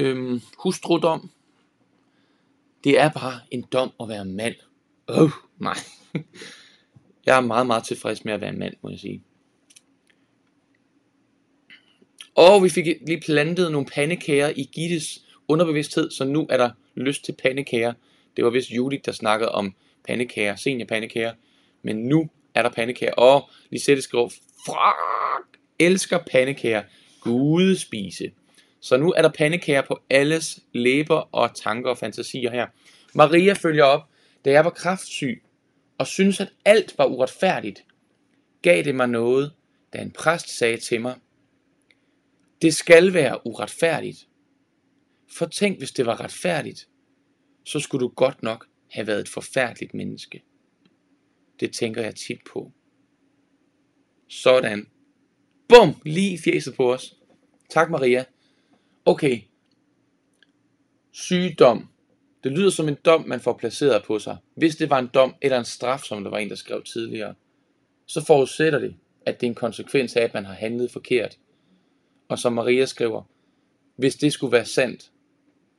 øhm, hustrudom. Det er bare en dom at være mand. Åh, oh, nej. Jeg er meget, meget tilfreds med at være mand, må jeg sige. Og vi fik lige plantet nogle pandekager i Gittes underbevidsthed, så nu er der lyst til pandekager. Det var vist Judith, der snakkede om pandekager, seniorpandekager. Men nu er der pandekager. Og Lisette skriver, fuck, elsker pandekager. Gud spise. Så nu er der pandekager på alles læber og tanker og fantasier her. Maria følger op. Da jeg var kraftsyg og syntes, at alt var uretfærdigt, gav det mig noget, da en præst sagde til mig, det skal være uretfærdigt. For tænk, hvis det var retfærdigt, så skulle du godt nok have været et forfærdeligt menneske. Det tænker jeg tit på. Sådan. Bum! Lige fjeset på os. Tak Maria. Okay. Sygdom. Det lyder som en dom, man får placeret på sig. Hvis det var en dom eller en straf, som der var en, der skrev tidligere, så forudsætter det, at det er en konsekvens af, at man har handlet forkert. Og som Maria skriver, hvis det skulle være sandt,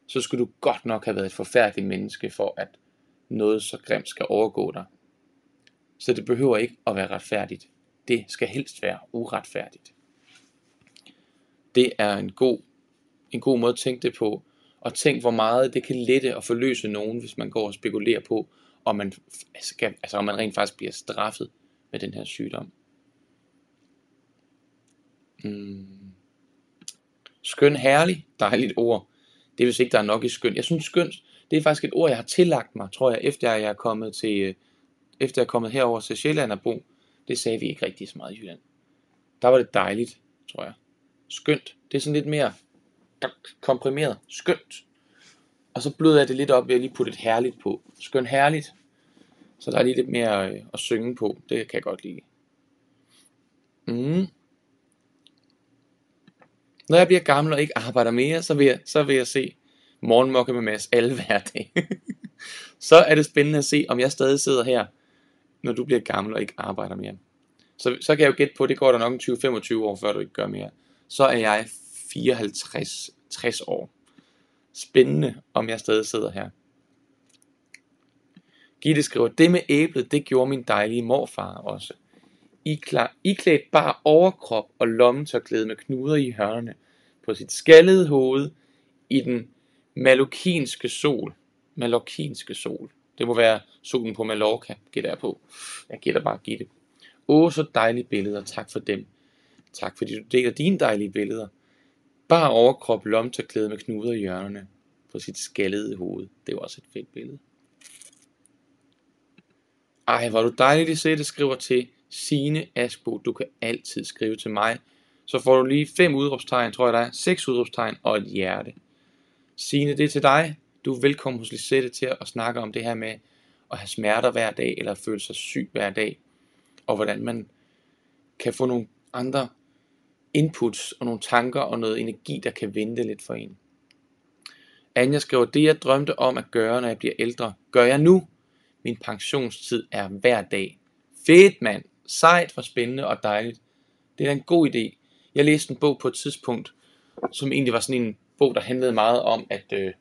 så skulle du godt nok have været et forfærdeligt menneske for, at noget så grimt skal overgå dig. Så det behøver ikke at være retfærdigt. Det skal helst være uretfærdigt. Det er en god, en god måde at tænke det på. Og tænk, hvor meget det kan lette og forløse nogen, hvis man går og spekulerer på, om man, skal, altså om man rent faktisk bliver straffet med den her sygdom. Mm. Skøn, herlig, dejligt ord. Det er vist ikke, der er nok i skøn. Jeg synes skøn, det er faktisk et ord, jeg har tillagt mig, tror jeg, efter jeg er kommet til, øh, efter jeg er kommet herover til Sjælland og bo. Det sagde vi ikke rigtig så meget i Jylland. Der var det dejligt, tror jeg. Skønt. Det er sådan lidt mere komprimeret. Skønt. Og så bløder jeg det lidt op ved at lige putte et herligt på. Skøn herligt. Så der er lige lidt mere øh, at synge på. Det kan jeg godt lide. Mm. Når jeg bliver gammel og ikke arbejder mere, så vil jeg, så vil jeg se morgenmokke med Mads alle hverdag. så er det spændende at se, om jeg stadig sidder her, når du bliver gammel og ikke arbejder mere. Så, så kan jeg jo gætte på, det går der nok 20-25 år, før du ikke gør mere. Så er jeg 54-60 år. Spændende, om jeg stadig sidder her. Gitte skriver, det med æblet, det gjorde min dejlige morfar også. I iklædt bare overkrop og lommetørklæde med knuder i hørnene på sit skaldede hoved i den malokinske sol. Malokinske sol. Det må være solen på Mallorca, gætter jeg på. Jeg gætter bare Gitte. Åh, så dejlige billeder. Tak for dem. Tak fordi du deler dine dejlige billeder. Bare overkrop lomterklæde med knuder i hjørnerne på sit skaldede hoved. Det var også et fedt billede. Ej, hvor du dejligt, at se det skriver til Sine Asbo. Du kan altid skrive til mig. Så får du lige fem udråbstegn, tror jeg der er. Seks udråbstegn og et hjerte. Sine, det er til dig. Du er velkommen hos Lisette til at snakke om det her med at have smerter hver dag, eller føle sig syg hver dag, og hvordan man kan få nogle andre inputs og nogle tanker og noget energi, der kan vente lidt for en. Anja skriver, det jeg drømte om at gøre, når jeg bliver ældre, gør jeg nu. Min pensionstid er hver dag. Fedt mand, sejt for spændende og dejligt. Det er en god idé. Jeg læste en bog på et tidspunkt, som egentlig var sådan en bog, der handlede meget om, at... Øh,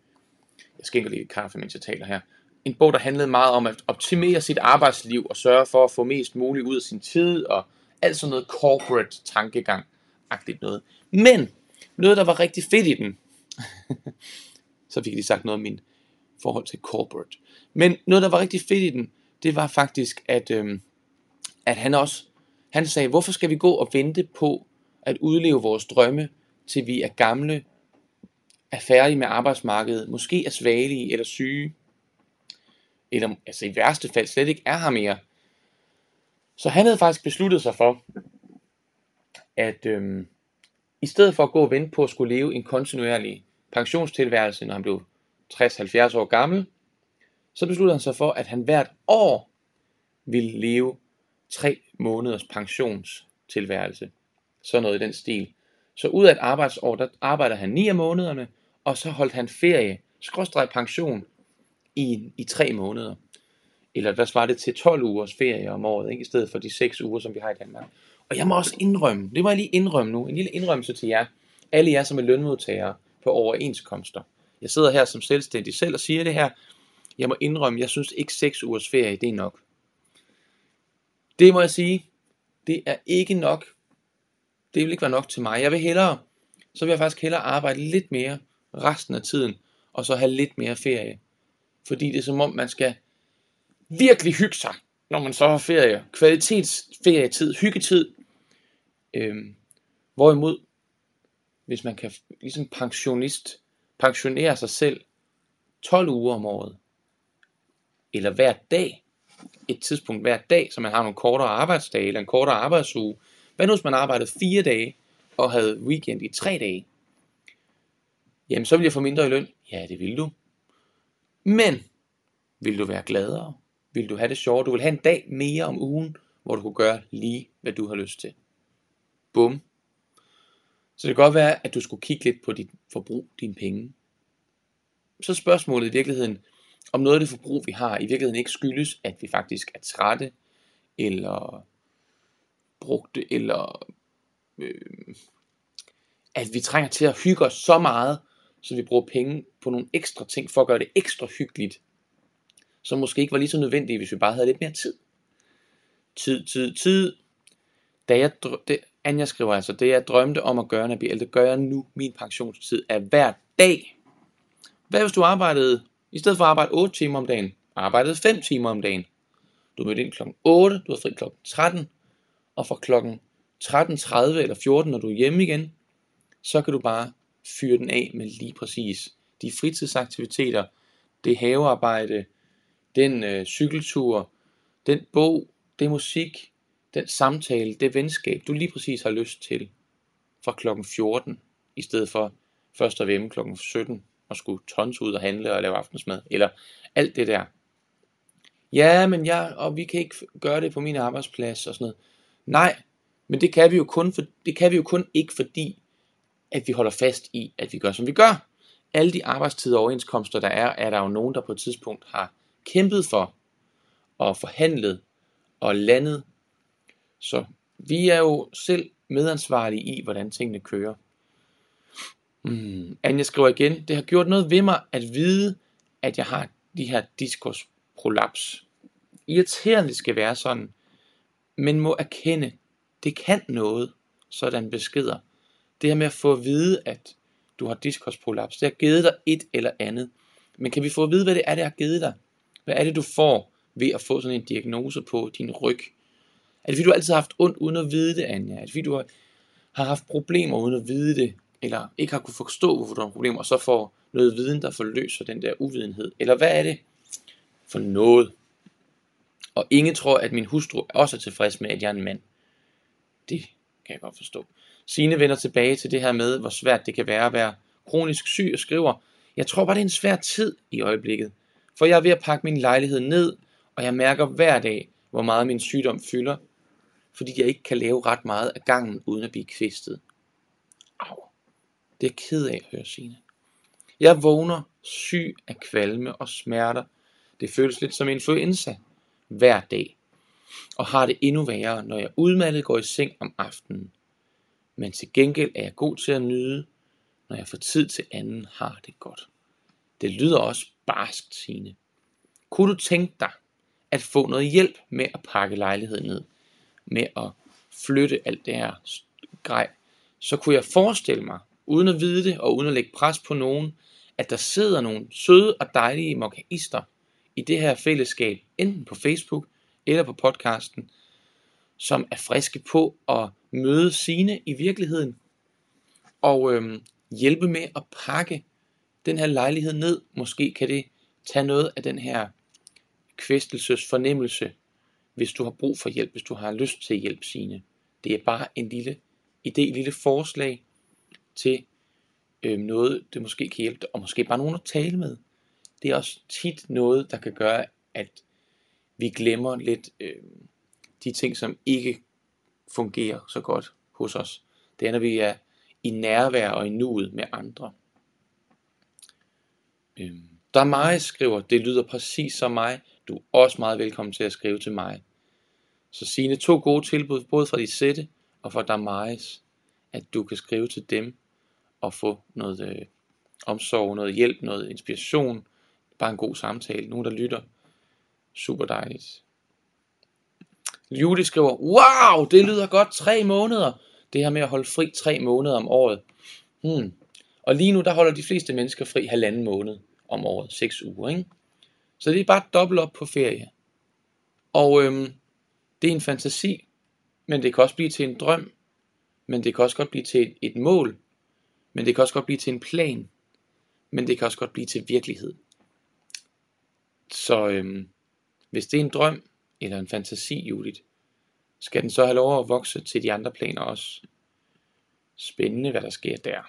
jeg skænker lige kaffe, mens jeg taler her. En bog, der handlede meget om at optimere sit arbejdsliv og sørge for at få mest muligt ud af sin tid og alt sådan noget corporate tankegang. Agtigt noget. Men noget, der var rigtig fedt i den, så fik de sagt noget om min forhold til corporate. Men noget, der var rigtig fedt i den, det var faktisk, at, øhm, at han også, han sagde, hvorfor skal vi gå og vente på at udleve vores drømme, til vi er gamle er færdige med arbejdsmarkedet, måske er svagelige eller syge, eller altså i værste fald slet ikke er her mere. Så han havde faktisk besluttet sig for, at øhm, i stedet for at gå og vente på at skulle leve en kontinuerlig pensionstilværelse, når han blev 60-70 år gammel, så besluttede han sig for, at han hvert år ville leve tre måneders pensionstilværelse. Så noget i den stil. Så ud af et arbejdsår, der arbejder han 9 af månederne, og så holdt han ferie, skråstreg pension, i, i tre måneder. Eller hvad svarer det til 12 ugers ferie om året, ikke? i stedet for de 6 uger, som vi har i Danmark. Og jeg må også indrømme, det må jeg lige indrømme nu, en lille indrømmelse til jer, alle jer som er lønmodtagere på overenskomster. Jeg sidder her som selvstændig selv og siger det her, jeg må indrømme, jeg synes ikke 6 ugers ferie, det er nok. Det må jeg sige, det er ikke nok. Det vil ikke være nok til mig. Jeg vil hellere, så vil jeg faktisk hellere arbejde lidt mere, resten af tiden, og så have lidt mere ferie. Fordi det er som om, man skal virkelig hygge sig, når man så har ferie. Kvalitetsferietid, hyggetid. Øhm, hvorimod, hvis man kan ligesom pensionist pensionere sig selv 12 uger om året, eller hver dag, et tidspunkt hver dag, så man har nogle kortere arbejdsdage, eller en kortere arbejdsuge. Hvad nu hvis man arbejdede fire dage, og havde weekend i tre dage? Jamen, så vil jeg få mindre i løn. Ja, det vil du. Men, vil du være gladere? Vil du have det sjovere? Du vil have en dag mere om ugen, hvor du kunne gøre lige, hvad du har lyst til. Bum. Så det kan godt være, at du skulle kigge lidt på dit forbrug, dine penge. Så spørgsmålet i virkeligheden, om noget af det forbrug, vi har, i virkeligheden ikke skyldes, at vi faktisk er trætte, eller brugte, eller øh, at vi trænger til at hygge os så meget, så vi bruger penge på nogle ekstra ting, for at gøre det ekstra hyggeligt, som måske ikke var lige så nødvendige, hvis vi bare havde lidt mere tid. Tid, tid, tid. Da jeg, det, Anja skriver altså, det jeg drømte om at gøre, når jeg bliver ældre, gør jeg nu. Min pensionstid er hver dag. Hvad hvis du arbejdede, i stedet for at arbejde 8 timer om dagen, arbejdede 5 timer om dagen? Du mødte ind kl. 8, du har fri kl. 13, og fra kl. 13.30 eller 14, når du er hjemme igen, så kan du bare fyre den af med lige præcis de fritidsaktiviteter, det havearbejde, den øh, cykeltur, den bog, det musik, den samtale, det venskab, du lige præcis har lyst til fra klokken 14, i stedet for først at være klokken 17 og skulle tons ud og handle og lave aftensmad, eller alt det der. Ja, men jeg, og vi kan ikke gøre det på min arbejdsplads og sådan noget. Nej, men det kan vi jo kun, for, det kan vi jo kun ikke fordi, at vi holder fast i, at vi gør, som vi gør. Alle de arbejdstider og overenskomster, der er, er der jo nogen, der på et tidspunkt har kæmpet for og forhandlet og landet. Så vi er jo selv medansvarlige i, hvordan tingene kører. Mm. Anja skriver igen, det har gjort noget ved mig at vide, at jeg har de her diskursprolaps. Irriterende det skal være sådan, men må erkende, det kan noget, sådan beskeder. Det her med at få at vide, at du har diskursprolaps, det har givet dig et eller andet. Men kan vi få at vide, hvad det er, det har givet dig? Hvad er det, du får ved at få sådan en diagnose på din ryg? Er det fordi, du altid har haft ondt uden at vide det, Anja? Er det fordi, du har, haft problemer uden at vide det? Eller ikke har kunne forstå, hvorfor du har problemer, og så får noget viden, der forløser den der uvidenhed? Eller hvad er det for noget? Og ingen tror, at min hustru også er tilfreds med, at jeg er en mand. Det kan jeg godt forstå. Sine vender tilbage til det her med, hvor svært det kan være at være kronisk syg og skriver, jeg tror bare, det er en svær tid i øjeblikket. For jeg er ved at pakke min lejlighed ned, og jeg mærker hver dag, hvor meget min sygdom fylder, fordi jeg ikke kan lave ret meget af gangen, uden at blive kvistet. Au. Det er ked af at høre Signe. Jeg vågner syg af kvalme og smerter. Det føles lidt som influenza hver dag. Og har det endnu værre, når jeg udmattet går i seng om aftenen. Men til gengæld er jeg god til at nyde, når jeg får tid til anden har det godt. Det lyder også barskt, Signe. Kunne du tænke dig at få noget hjælp med at pakke lejligheden ned? Med at flytte alt det her grej? Så kunne jeg forestille mig, uden at vide det og uden at lægge pres på nogen, at der sidder nogle søde og dejlige mokaister i det her fællesskab, enten på Facebook eller på podcasten, som er friske på at møde sine i virkeligheden, og øhm, hjælpe med at pakke den her lejlighed ned. Måske kan det tage noget af den her kvæstelses fornemmelse, hvis du har brug for hjælp, hvis du har lyst til hjælp, sine. Det er bare en lille idé, en lille forslag til øh, noget, det måske kan hjælpe dig, og måske bare nogen at tale med. Det er også tit noget, der kan gøre, at vi glemmer lidt øh, de ting, som ikke fungerer så godt hos os. Det er, når vi er i nærvær og i nuet med andre. Øh, der er mig skriver, det lyder præcis som mig. Du er også meget velkommen til at skrive til mig. Så sine to gode tilbud, både fra de sætte og fra Damaris, at du kan skrive til dem og få noget øh, omsorg, noget hjælp, noget inspiration, bare en god samtale, nogen der lytter. Super dejligt. Julie skriver, wow, det lyder godt, tre måneder. Det her med at holde fri tre måneder om året. Hmm. Og lige nu, der holder de fleste mennesker fri halvanden måned om året, seks uger, ikke? Så det er bare dobbelt op på ferie. Og øhm, det er en fantasi, men det kan også blive til en drøm, men det kan også godt blive til et, et mål. Men det kan også godt blive til en plan. Men det kan også godt blive til virkelighed. Så øhm, hvis det er en drøm eller en fantasi, Judith, skal den så have lov at vokse til de andre planer også. Spændende, hvad der sker der.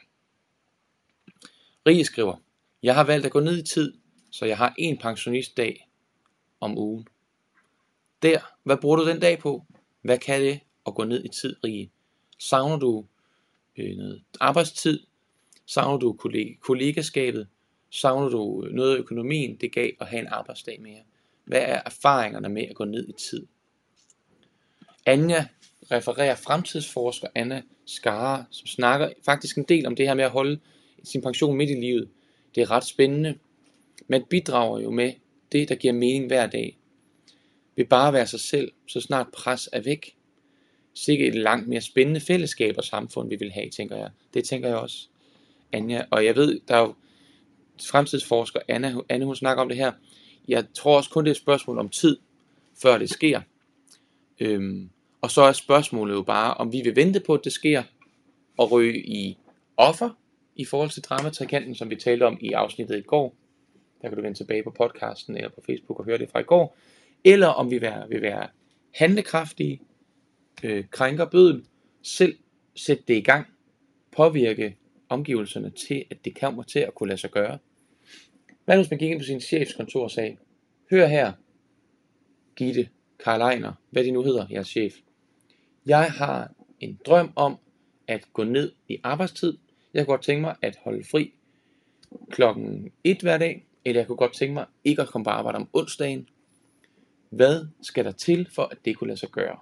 Rie skriver, jeg har valgt at gå ned i tid, så jeg har en pensionistdag om ugen. Der, hvad bruger du den dag på? Hvad kan det at gå ned i tid, Rige? Savner du øh, noget arbejdstid? Savner du kollegaskabet? Savner du øh, noget af økonomien, det gav at have en arbejdsdag mere? Hvad er erfaringerne med at gå ned i tid? Anja refererer fremtidsforsker Anna Skare, som snakker faktisk en del om det her med at holde sin pension midt i livet. Det er ret spændende. Man bidrager jo med det, der giver mening hver dag. Ved bare at være sig selv, så snart pres er væk. Sikkert et langt mere spændende fællesskab og samfund, vi vil have, tænker jeg. Det tænker jeg også, Anja. Og jeg ved, der er jo fremtidsforsker Anna, Anne, hun snakker om det her. Jeg tror også kun, det er et spørgsmål om tid, før det sker. Øhm, og så er spørgsmålet jo bare, om vi vil vente på, at det sker, og ryge i offer i forhold til dramatrikanten, som vi talte om i afsnittet i går. Der kan du vende tilbage på podcasten eller på Facebook og høre det fra i går. Eller om vi vil være, vil være handlekraftige, øh, krænker bøden, selv sætte det i gang, påvirke omgivelserne til, at det kommer til at kunne lade sig gøre. Hvad hvis man gik ind på sin chefskontor og sagde, hør her, Gitte, Karl Ejner, hvad det nu hedder, jeres chef. Jeg har en drøm om at gå ned i arbejdstid. Jeg kunne godt tænke mig at holde fri klokken 1 hver dag, eller jeg kunne godt tænke mig ikke at komme på arbejde om onsdagen. Hvad skal der til for, at det kunne lade sig gøre?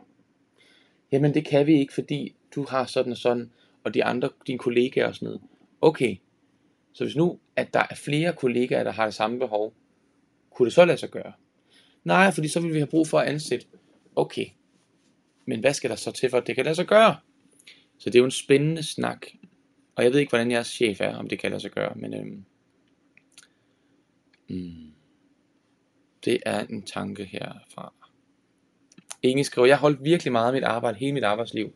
Jamen det kan vi ikke, fordi du har sådan og sådan, og de andre, dine kollegaer og sådan noget. Okay, så hvis nu, at der er flere kollegaer, der har det samme behov, kunne det så lade sig gøre? Nej, fordi så vil vi have brug for at ansætte. Okay, men hvad skal der så til for, at det kan lade sig gøre? Så det er jo en spændende snak. Og jeg ved ikke, hvordan jeres chef er, om det kan lade sig gøre, men øhm, mm, det er en tanke herfra. Inge skriver, jeg holdt virkelig meget af mit arbejde hele mit arbejdsliv.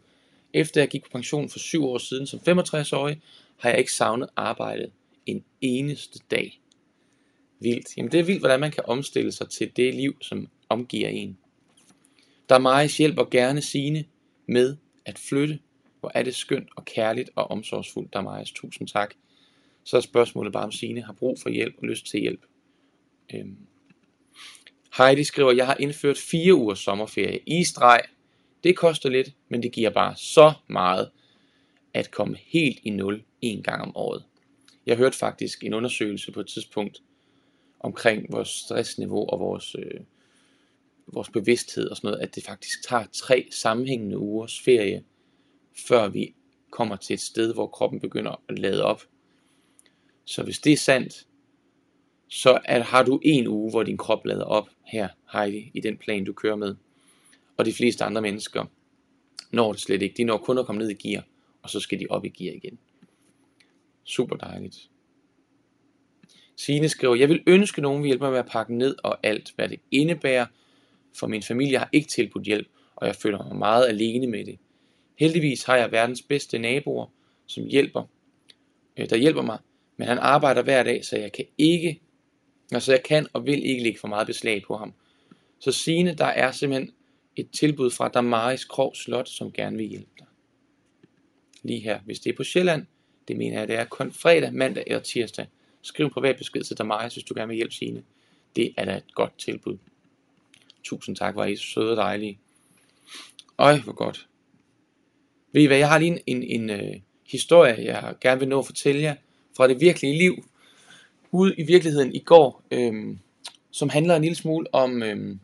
Efter jeg gik på pension for syv år siden som 65-årig, har jeg ikke savnet arbejdet en eneste dag. Vildt. Jamen det er vildt, hvordan man kan omstille sig til det liv, som omgiver en. Der er meget hjælper gerne sine med at flytte. Hvor er det skønt og kærligt og omsorgsfuldt, der er meget. Tusind tak. Så er spørgsmålet bare, om Sine har brug for hjælp og lyst til hjælp. Øhm. Heidi skriver, jeg har indført fire ugers sommerferie i streg. Det koster lidt, men det giver bare så meget at komme helt i nul en gang om året. Jeg hørte faktisk en undersøgelse på et tidspunkt omkring vores stressniveau og vores, øh, vores bevidsthed og sådan noget, at det faktisk tager tre sammenhængende ugers ferie, før vi kommer til et sted, hvor kroppen begynder at lade op. Så hvis det er sandt, så at har du en uge, hvor din krop lader op her, Heidi, i den plan, du kører med. Og de fleste andre mennesker når det slet ikke. De når kun at komme ned i gear, og så skal de op i gear igen. Super dejligt. Sine skriver, jeg vil ønske nogen vil hjælpe mig med at pakke ned og alt, hvad det indebærer, for min familie har ikke tilbudt hjælp, og jeg føler mig meget alene med det. Heldigvis har jeg verdens bedste naboer, som hjælper, øh, der hjælper mig, men han arbejder hver dag, så jeg kan ikke, altså jeg kan og vil ikke lægge for meget beslag på ham. Så sine der er simpelthen et tilbud fra Damaris Krog Slot, som gerne vil hjælpe dig. Lige her, hvis det er på Sjælland, det mener jeg, det er kun fredag, mandag eller tirsdag. Skriv en privat besked til Damaris, hvis du gerne vil hjælpe Signe. Det er da et godt tilbud. Tusind tak, var I så søde og dejlige. Øj, hvor godt. Ved I hvad, jeg har lige en, en, en øh, historie, jeg gerne vil nå at fortælle jer fra det virkelige liv. Ude i virkeligheden i går, øhm, som handler en lille smule om, øhm,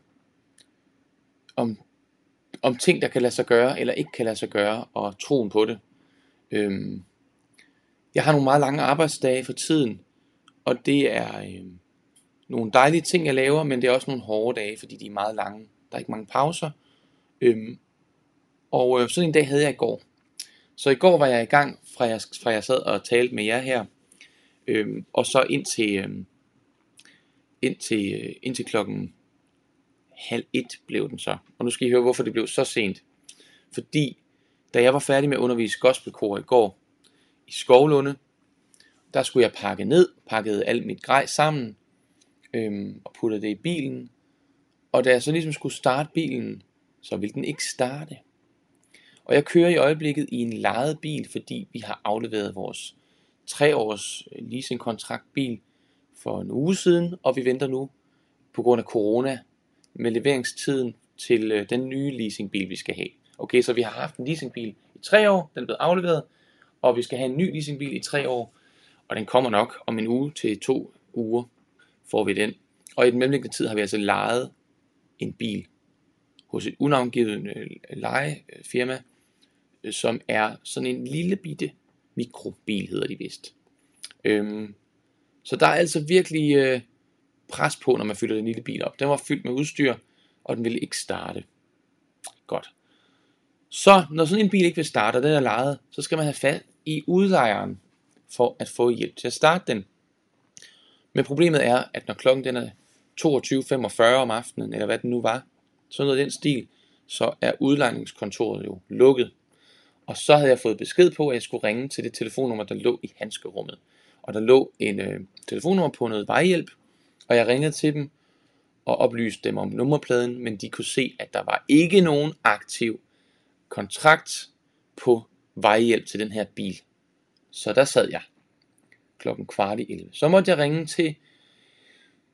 om, om ting, der kan lade sig gøre, eller ikke kan lade sig gøre, og troen på det. Øhm, jeg har nogle meget lange arbejdsdage for tiden, og det er øhm, nogle dejlige ting, jeg laver, men det er også nogle hårde dage, fordi de er meget lange. Der er ikke mange pauser. Øhm, og øh, sådan en dag havde jeg i går. Så i går var jeg i gang, fra jeg, fra jeg sad og talte med jer her, øhm, og så ind til, øhm, ind til, øh, ind til klokken halv et blev den så. Og nu skal I høre, hvorfor det blev så sent. Fordi da jeg var færdig med at undervise gospelkor i går i Skovlunde, der skulle jeg pakke ned, pakkede alt mit grej sammen, øhm, og puttede det i bilen. Og da jeg så ligesom skulle starte bilen, så ville den ikke starte. Og jeg kører i øjeblikket i en lejet bil, fordi vi har afleveret vores tre års leasingkontrakt bil for en uge siden, og vi venter nu på grund af corona med leveringstiden til øh, den nye leasingbil, vi skal have. Okay, så vi har haft en leasingbil i tre år, den er blevet afleveret, og vi skal have en ny leasingbil i tre år, og den kommer nok om en uge til to uger, får vi den. Og i den mellemliggende tid har vi altså lejet en bil hos et unavngivet øh, lejefirma, øh, som er sådan en lille bitte mikrobil, hedder de vist. Øhm, så der er altså virkelig øh, pres på, når man fylder den lille bil op. Den var fyldt med udstyr, og den ville ikke starte. Godt. Så når sådan en bil ikke vil starte, og den er lejet, så skal man have fat i udlejeren for at få hjælp til at starte den. Men problemet er, at når klokken den er 22.45 om aftenen, eller hvad den nu var, sådan noget den stil, så er udlejningskontoret jo lukket. Og så havde jeg fået besked på, at jeg skulle ringe til det telefonnummer, der lå i handskerummet. Og der lå en øh, telefonnummer på noget vejhjælp, og jeg ringede til dem og oplyste dem om nummerpladen, men de kunne se, at der var ikke nogen aktiv kontrakt på vejhjælp til den her bil. Så der sad jeg klokken kvart i 11. Så måtte jeg ringe til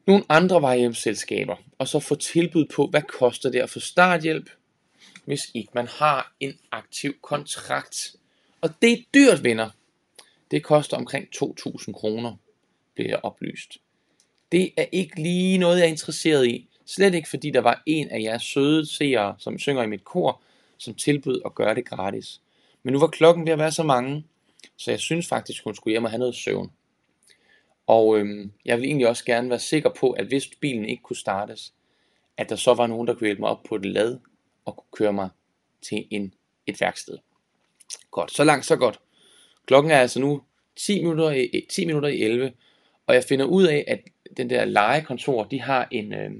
nogle andre vejhjælpsselskaber, og så få tilbud på, hvad koster det at få starthjælp, hvis ikke man har en aktiv kontrakt. Og det er dyrt, venner. Det koster omkring 2.000 kroner, bliver jeg oplyst. Det er ikke lige noget, jeg er interesseret i. Slet ikke fordi der var en af jeres søde seere, som synger i mit kor, som tilbød at gøre det gratis. Men nu var klokken ved at være så mange, så jeg synes faktisk, hun skulle hjem og have noget søvn. Og øhm, jeg vil egentlig også gerne være sikker på, at hvis bilen ikke kunne startes, at der så var nogen, der kunne hjælpe mig op på et lad og kunne køre mig til en, et værksted. Godt, så langt, så godt. Klokken er altså nu 10 minutter, i, eh, 10 minutter i 11, og jeg finder ud af, at den der legekontor, de har en, øh,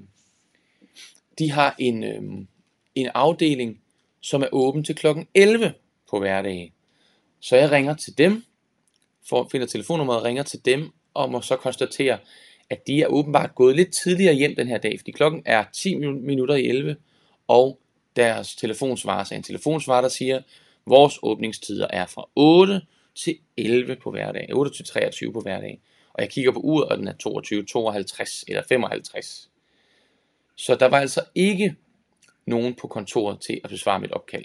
de har en, øh, en afdeling, som er åben til klokken 11 på hverdage. Så jeg ringer til dem, for, finder telefonnummeret og ringer til dem, og må så konstatere, at de er åbenbart gået lidt tidligere hjem den her dag, fordi klokken er 10 minutter i 11, og deres telefonsvarer er en telefonsvarer, der siger, vores åbningstider er fra 8 til 11 på hverdag, 8 til 23 på hverdag. Og jeg kigger på uret, og den er 22, 52 eller 55. Så der var altså ikke nogen på kontoret til at besvare mit opkald.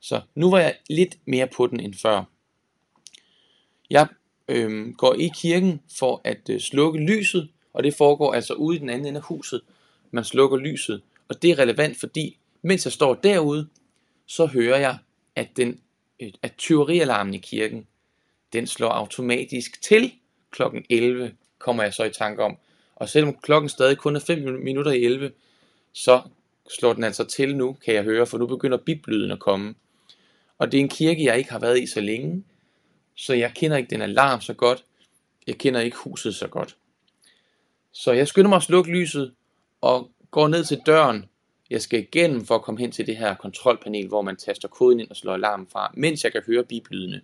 Så nu var jeg lidt mere på den end før. Jeg øhm, går i kirken for at øh, slukke lyset, og det foregår altså ude i den anden ende af huset. Man slukker lyset, og det er relevant, fordi mens jeg står derude, så hører jeg, at, den, øh, at tyverialarmen i kirken, den slår automatisk til klokken 11, kommer jeg så i tanke om. Og selvom klokken stadig kun er 5 minutter i 11, så slår den altså til nu, kan jeg høre, for nu begynder biblyden at komme. Og det er en kirke, jeg ikke har været i så længe, så jeg kender ikke den alarm så godt. Jeg kender ikke huset så godt. Så jeg skynder mig at slukke lyset og går ned til døren. Jeg skal igennem for at komme hen til det her kontrolpanel, hvor man taster koden ind og slår alarmen fra, mens jeg kan høre biblydene.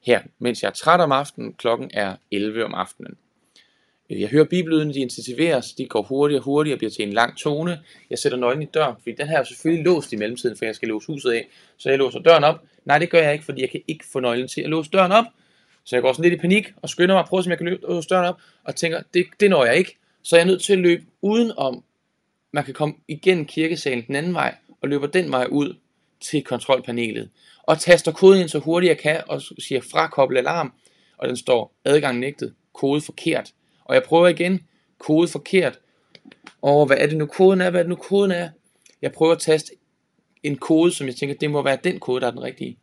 Her, mens jeg er træt om aftenen, klokken er 11 om aftenen. Øh, jeg hører bibelydene, de intensiveres, de går hurtigere og hurtigere og bliver til en lang tone. Jeg sætter nøglen i døren, fordi den her er selvfølgelig låst i mellemtiden, for jeg skal låse huset af. Så jeg låser døren op. Nej, det gør jeg ikke, fordi jeg kan ikke få nøglen til at låse døren op. Så jeg går sådan lidt i panik og skynder mig at prøve, om jeg kan låse døren op, og tænker, det, det når jeg ikke. Så jeg er nødt til at løbe udenom. Man kan komme igennem kirkesalen den anden vej, og løber den vej ud til kontrolpanelet. Og taster koden ind så hurtigt jeg kan, og siger frakoble alarm, og den står adgang nægtet, kode forkert. Og jeg prøver igen, kode forkert. Og hvad er det nu koden er? Hvad er det nu koden er? Jeg prøver at taste en kode, som jeg tænker, det må være den kode, der er den rigtige.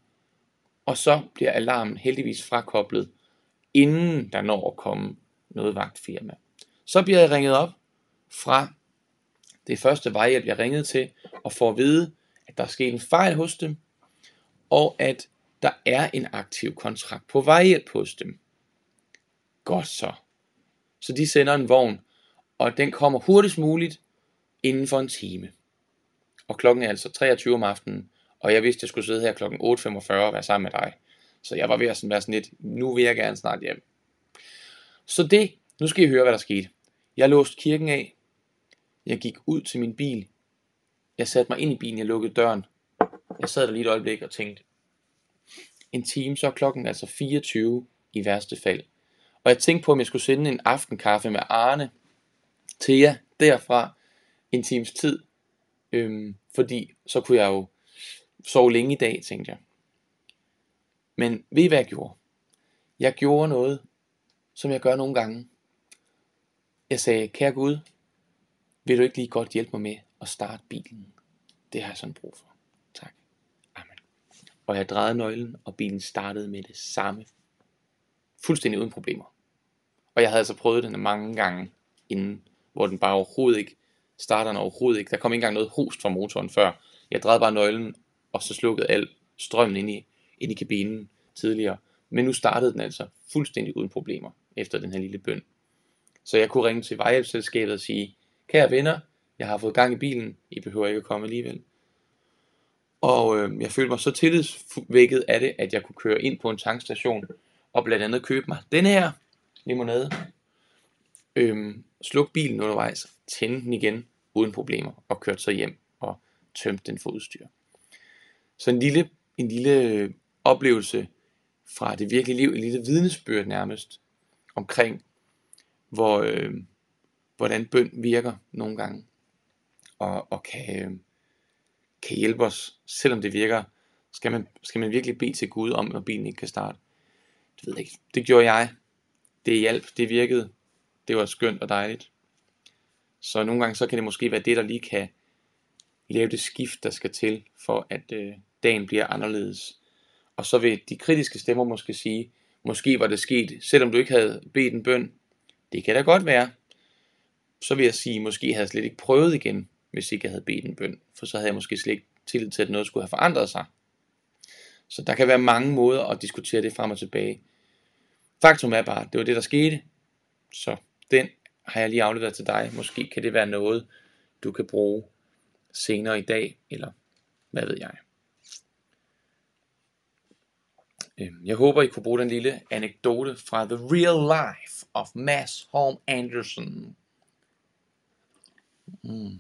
Og så bliver alarmen heldigvis frakoblet, inden der når at komme noget vagtfirma. Så bliver jeg ringet op fra det første vejhjælp, jeg ringede til, og får at vide, at der er sket en fejl hos dem, og at der er en aktiv kontrakt på vejhjælp hos dem. Godt så. Så de sender en vogn, og den kommer hurtigst muligt inden for en time. Og klokken er altså 23 om aftenen, og jeg vidste, at jeg skulle sidde her klokken 8.45 og være sammen med dig. Så jeg var ved at sådan være sådan lidt, nu vil jeg gerne snart hjem. Så det, nu skal I høre, hvad der skete. Jeg låste kirken af. Jeg gik ud til min bil. Jeg satte mig ind i bilen, jeg lukkede døren. Jeg sad der lige et øjeblik og tænkte, en time, så er klokken altså 24 i værste fald. Og jeg tænkte på, om jeg skulle sende en aftenkaffe med Arne til jer derfra en times tid. Øhm, fordi så kunne jeg jo sove længe i dag, tænkte jeg. Men ved I hvad jeg gjorde? Jeg gjorde noget, som jeg gør nogle gange. Jeg sagde, kære Gud, vil du ikke lige godt hjælpe mig med at starte bilen? Det har jeg sådan brug for. Tak. Amen. Og jeg drejede nøglen, og bilen startede med det samme. Fuldstændig uden problemer. Og jeg havde altså prøvet den mange gange inden, hvor den bare overhovedet ikke starter overhovedet ikke. Der kom ikke engang noget host fra motoren før. Jeg drejede bare nøglen, og så slukkede al strømmen ind i, ind i kabinen tidligere. Men nu startede den altså fuldstændig uden problemer efter den her lille bøn. Så jeg kunne ringe til vejhjælpsselskabet og sige, kære venner, jeg har fået gang i bilen, I behøver ikke at komme alligevel. Og øh, jeg følte mig så tillidsvækket af det, at jeg kunne køre ind på en tankstation og blandt andet købe mig den her limonade. Øhm, sluk bilen undervejs, tænde den igen uden problemer og kørte så hjem og tømte den for udstyr. Så en lille, en lille øh, oplevelse fra det virkelige liv, en lille vidnesbyrd nærmest, omkring hvor, øh, hvordan bøn virker nogle gange, og, og kan, øh, kan hjælpe os, selvom det virker, skal man, skal man virkelig bede til Gud om, når bilen ikke kan starte. Det ved jeg ikke. Det gjorde jeg. Det hjalp, det virkede. Det var skønt og dejligt. Så nogle gange så kan det måske være det, der lige kan lave det skift, der skal til, for at øh, dagen bliver anderledes. Og så vil de kritiske stemmer måske sige, måske var det sket, selvom du ikke havde bedt en bøn. Det kan da godt være. Så vil jeg sige, måske havde jeg slet ikke prøvet igen, hvis ikke jeg havde bedt en bøn. For så havde jeg måske slet ikke tillid til, at noget skulle have forandret sig. Så der kan være mange måder at diskutere det frem og tilbage. Faktum er bare, det var det, der skete. Så den har jeg lige afleveret til dig. Måske kan det være noget, du kan bruge senere i dag, eller hvad ved jeg. Øhm, jeg håber, I kunne bruge den lille anekdote fra The Real Life of Mass Holm Anderson. Mm.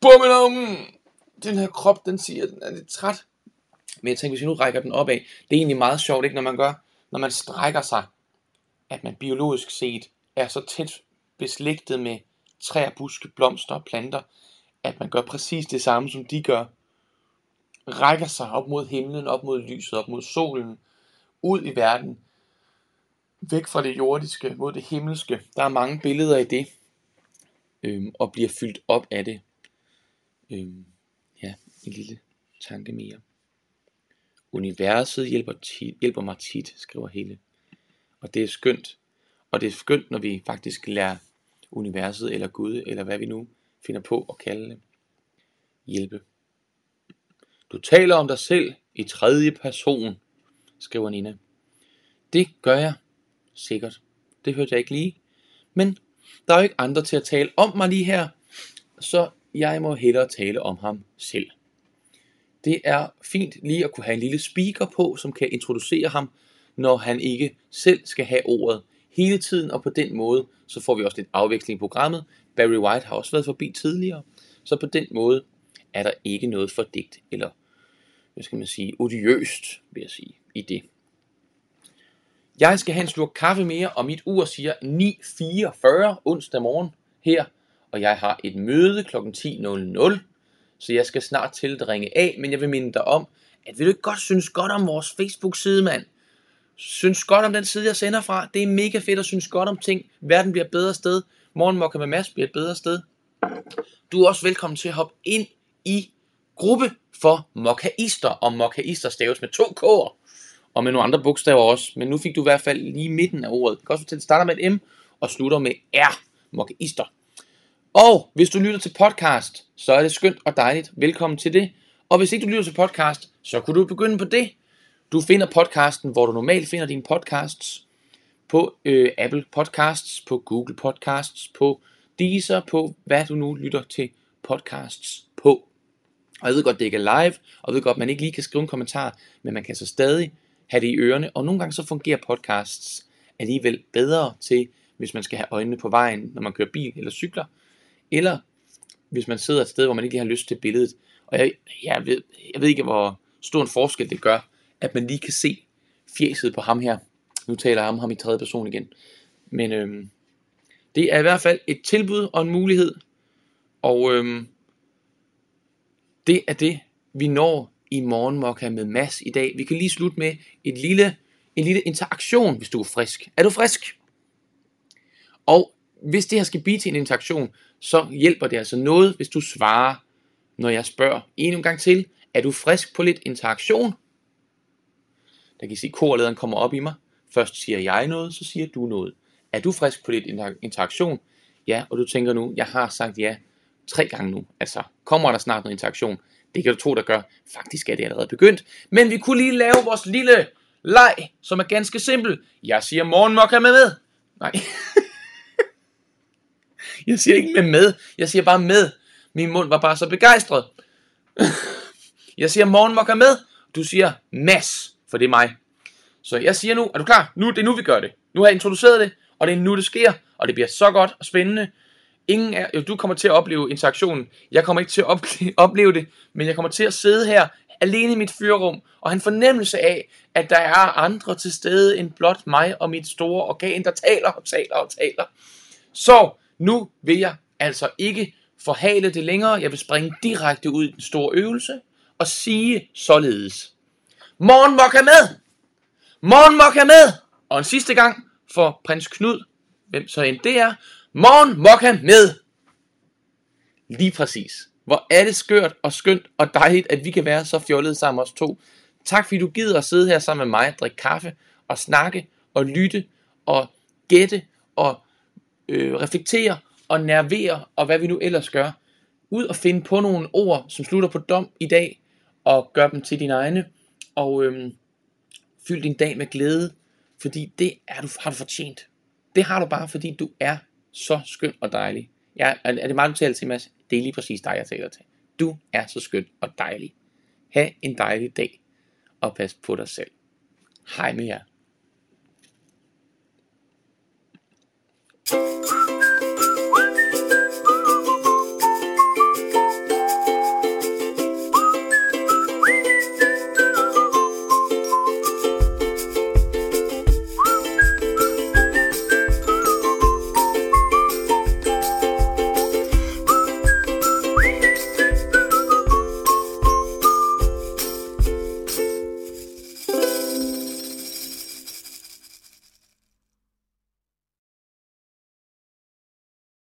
Bummen om! Den her krop, den siger, den er lidt træt. Men jeg tænker, hvis vi nu rækker den opad, det er egentlig meget sjovt, ikke, når man gør, når man strækker sig, at man biologisk set er så tæt beslægtet med træer, buske, blomster og planter, at man gør præcis det samme, som de gør. Rækker sig op mod himlen, op mod lyset, op mod solen, ud i verden, væk fra det jordiske, mod det himmelske. Der er mange billeder i det, øhm, og bliver fyldt op af det. Øhm, ja, en lille tanke mere. Universet hjælper, tit, hjælper mig tit, skriver Hele. Og det er skønt. Og det er skønt, når vi faktisk lærer universet eller Gud, eller hvad vi nu finder på at kalde det, hjælpe. Du taler om dig selv i tredje person, skriver Nina. Det gør jeg sikkert. Det hørte jeg ikke lige. Men der er jo ikke andre til at tale om mig lige her, så jeg må hellere tale om ham selv. Det er fint lige at kunne have en lille speaker på, som kan introducere ham, når han ikke selv skal have ordet hele tiden, og på den måde, så får vi også lidt afveksling i programmet. Barry White har også været forbi tidligere, så på den måde er der ikke noget fordækt, eller hvad skal man sige, odiøst, vil jeg sige, i det. Jeg skal have en slurk kaffe mere, og mit ur siger 9.44 onsdag morgen her, og jeg har et møde kl. 10.00, så jeg skal snart til at ringe af, men jeg vil minde dig om, at vil du ikke godt synes godt om vores Facebook-side, mand? Synes godt om den side, jeg sender fra. Det er mega fedt at synes godt om ting. Verden bliver et bedre sted. Morgenmokka med Mads bliver et bedre sted. Du er også velkommen til at hoppe ind i gruppe for mokkaister, og mokkaister staves med to k'er, og med nogle andre bogstaver også, men nu fik du i hvert fald lige midten af ordet. Det kan også fortælle, starter med et M, og slutter med R, mokkeister. Og hvis du lytter til podcast, så er det skønt og dejligt. Velkommen til det. Og hvis ikke du lytter til podcast, så kunne du begynde på det. Du finder podcasten, hvor du normalt finder dine podcasts. På øh, Apple Podcasts, på Google Podcasts, på Deezer, på hvad du nu lytter til podcasts på. Og jeg ved godt, det ikke er live, og jeg ved godt, man ikke lige kan skrive en kommentar, men man kan så stadig have det i ørerne, og nogle gange så fungerer podcasts alligevel bedre til, hvis man skal have øjnene på vejen, når man kører bil eller cykler, eller hvis man sidder et sted, hvor man ikke lige har lyst til billedet. Og jeg, jeg, ved, jeg ved ikke, hvor stor en forskel det gør, at man lige kan se fjeset på ham her. Nu taler jeg om ham i tredje person igen. Men øhm, det er i hvert fald et tilbud og en mulighed. Og øhm, det er det, vi når i morgenmokka med Mads i dag. Vi kan lige slutte med et lille, en lille interaktion, hvis du er frisk. Er du frisk? Og hvis det her skal blive til en interaktion, så hjælper det altså noget, hvis du svarer, når jeg spørger en gang til, er du frisk på lidt interaktion? Der kan I se, at korlederen kommer op i mig. Først siger jeg noget, så siger du noget. Er du frisk på lidt interaktion? Ja, og du tænker nu, jeg har sagt ja tre gange nu. Altså, kommer der snart noget interaktion? Det kan du tro, der gør. Faktisk er det allerede begyndt. Men vi kunne lige lave vores lille leg, som er ganske simpel. Jeg siger morgenmokka med med. Nej. jeg siger ikke med med. Jeg siger bare med. Min mund var bare så begejstret. jeg siger morgenmokka med. Du siger mas, for det er mig. Så jeg siger nu, er du klar? Nu, det er nu, vi gør det. Nu har jeg introduceret det, og det er nu, det sker. Og det bliver så godt og spændende. Ingen er, jo, du kommer til at opleve interaktionen. Jeg kommer ikke til at opleve det, men jeg kommer til at sidde her alene i mit fyrrum og have en fornemmelse af, at der er andre til stede end blot mig og mit store organ, der taler og taler og taler. Så nu vil jeg altså ikke forhale det længere. Jeg vil springe direkte ud i den store øvelse og sige således. Morgen mokka med! Morgen mokka med! Og en sidste gang for prins Knud, hvem så end det er. Morgen Mokka med! Lige præcis. Hvor er det skørt og skønt og dejligt, at vi kan være så fjollede sammen os to. Tak fordi du gider at sidde her sammen med mig, drikke kaffe og snakke og lytte og gætte og øh, reflektere og nervere og hvad vi nu ellers gør. Ud og finde på nogle ord, som slutter på dom i dag og gør dem til dine egne. Og øh, fyld din dag med glæde, fordi det er du, har du fortjent. Det har du bare, fordi du er så skøn og dejlig. Ja, er det meget, du taler til, Mads? Det er lige præcis dig, jeg taler til. Du er så skøn og dejlig. Ha' en dejlig dag, og pas på dig selv. Hej med jer. thank you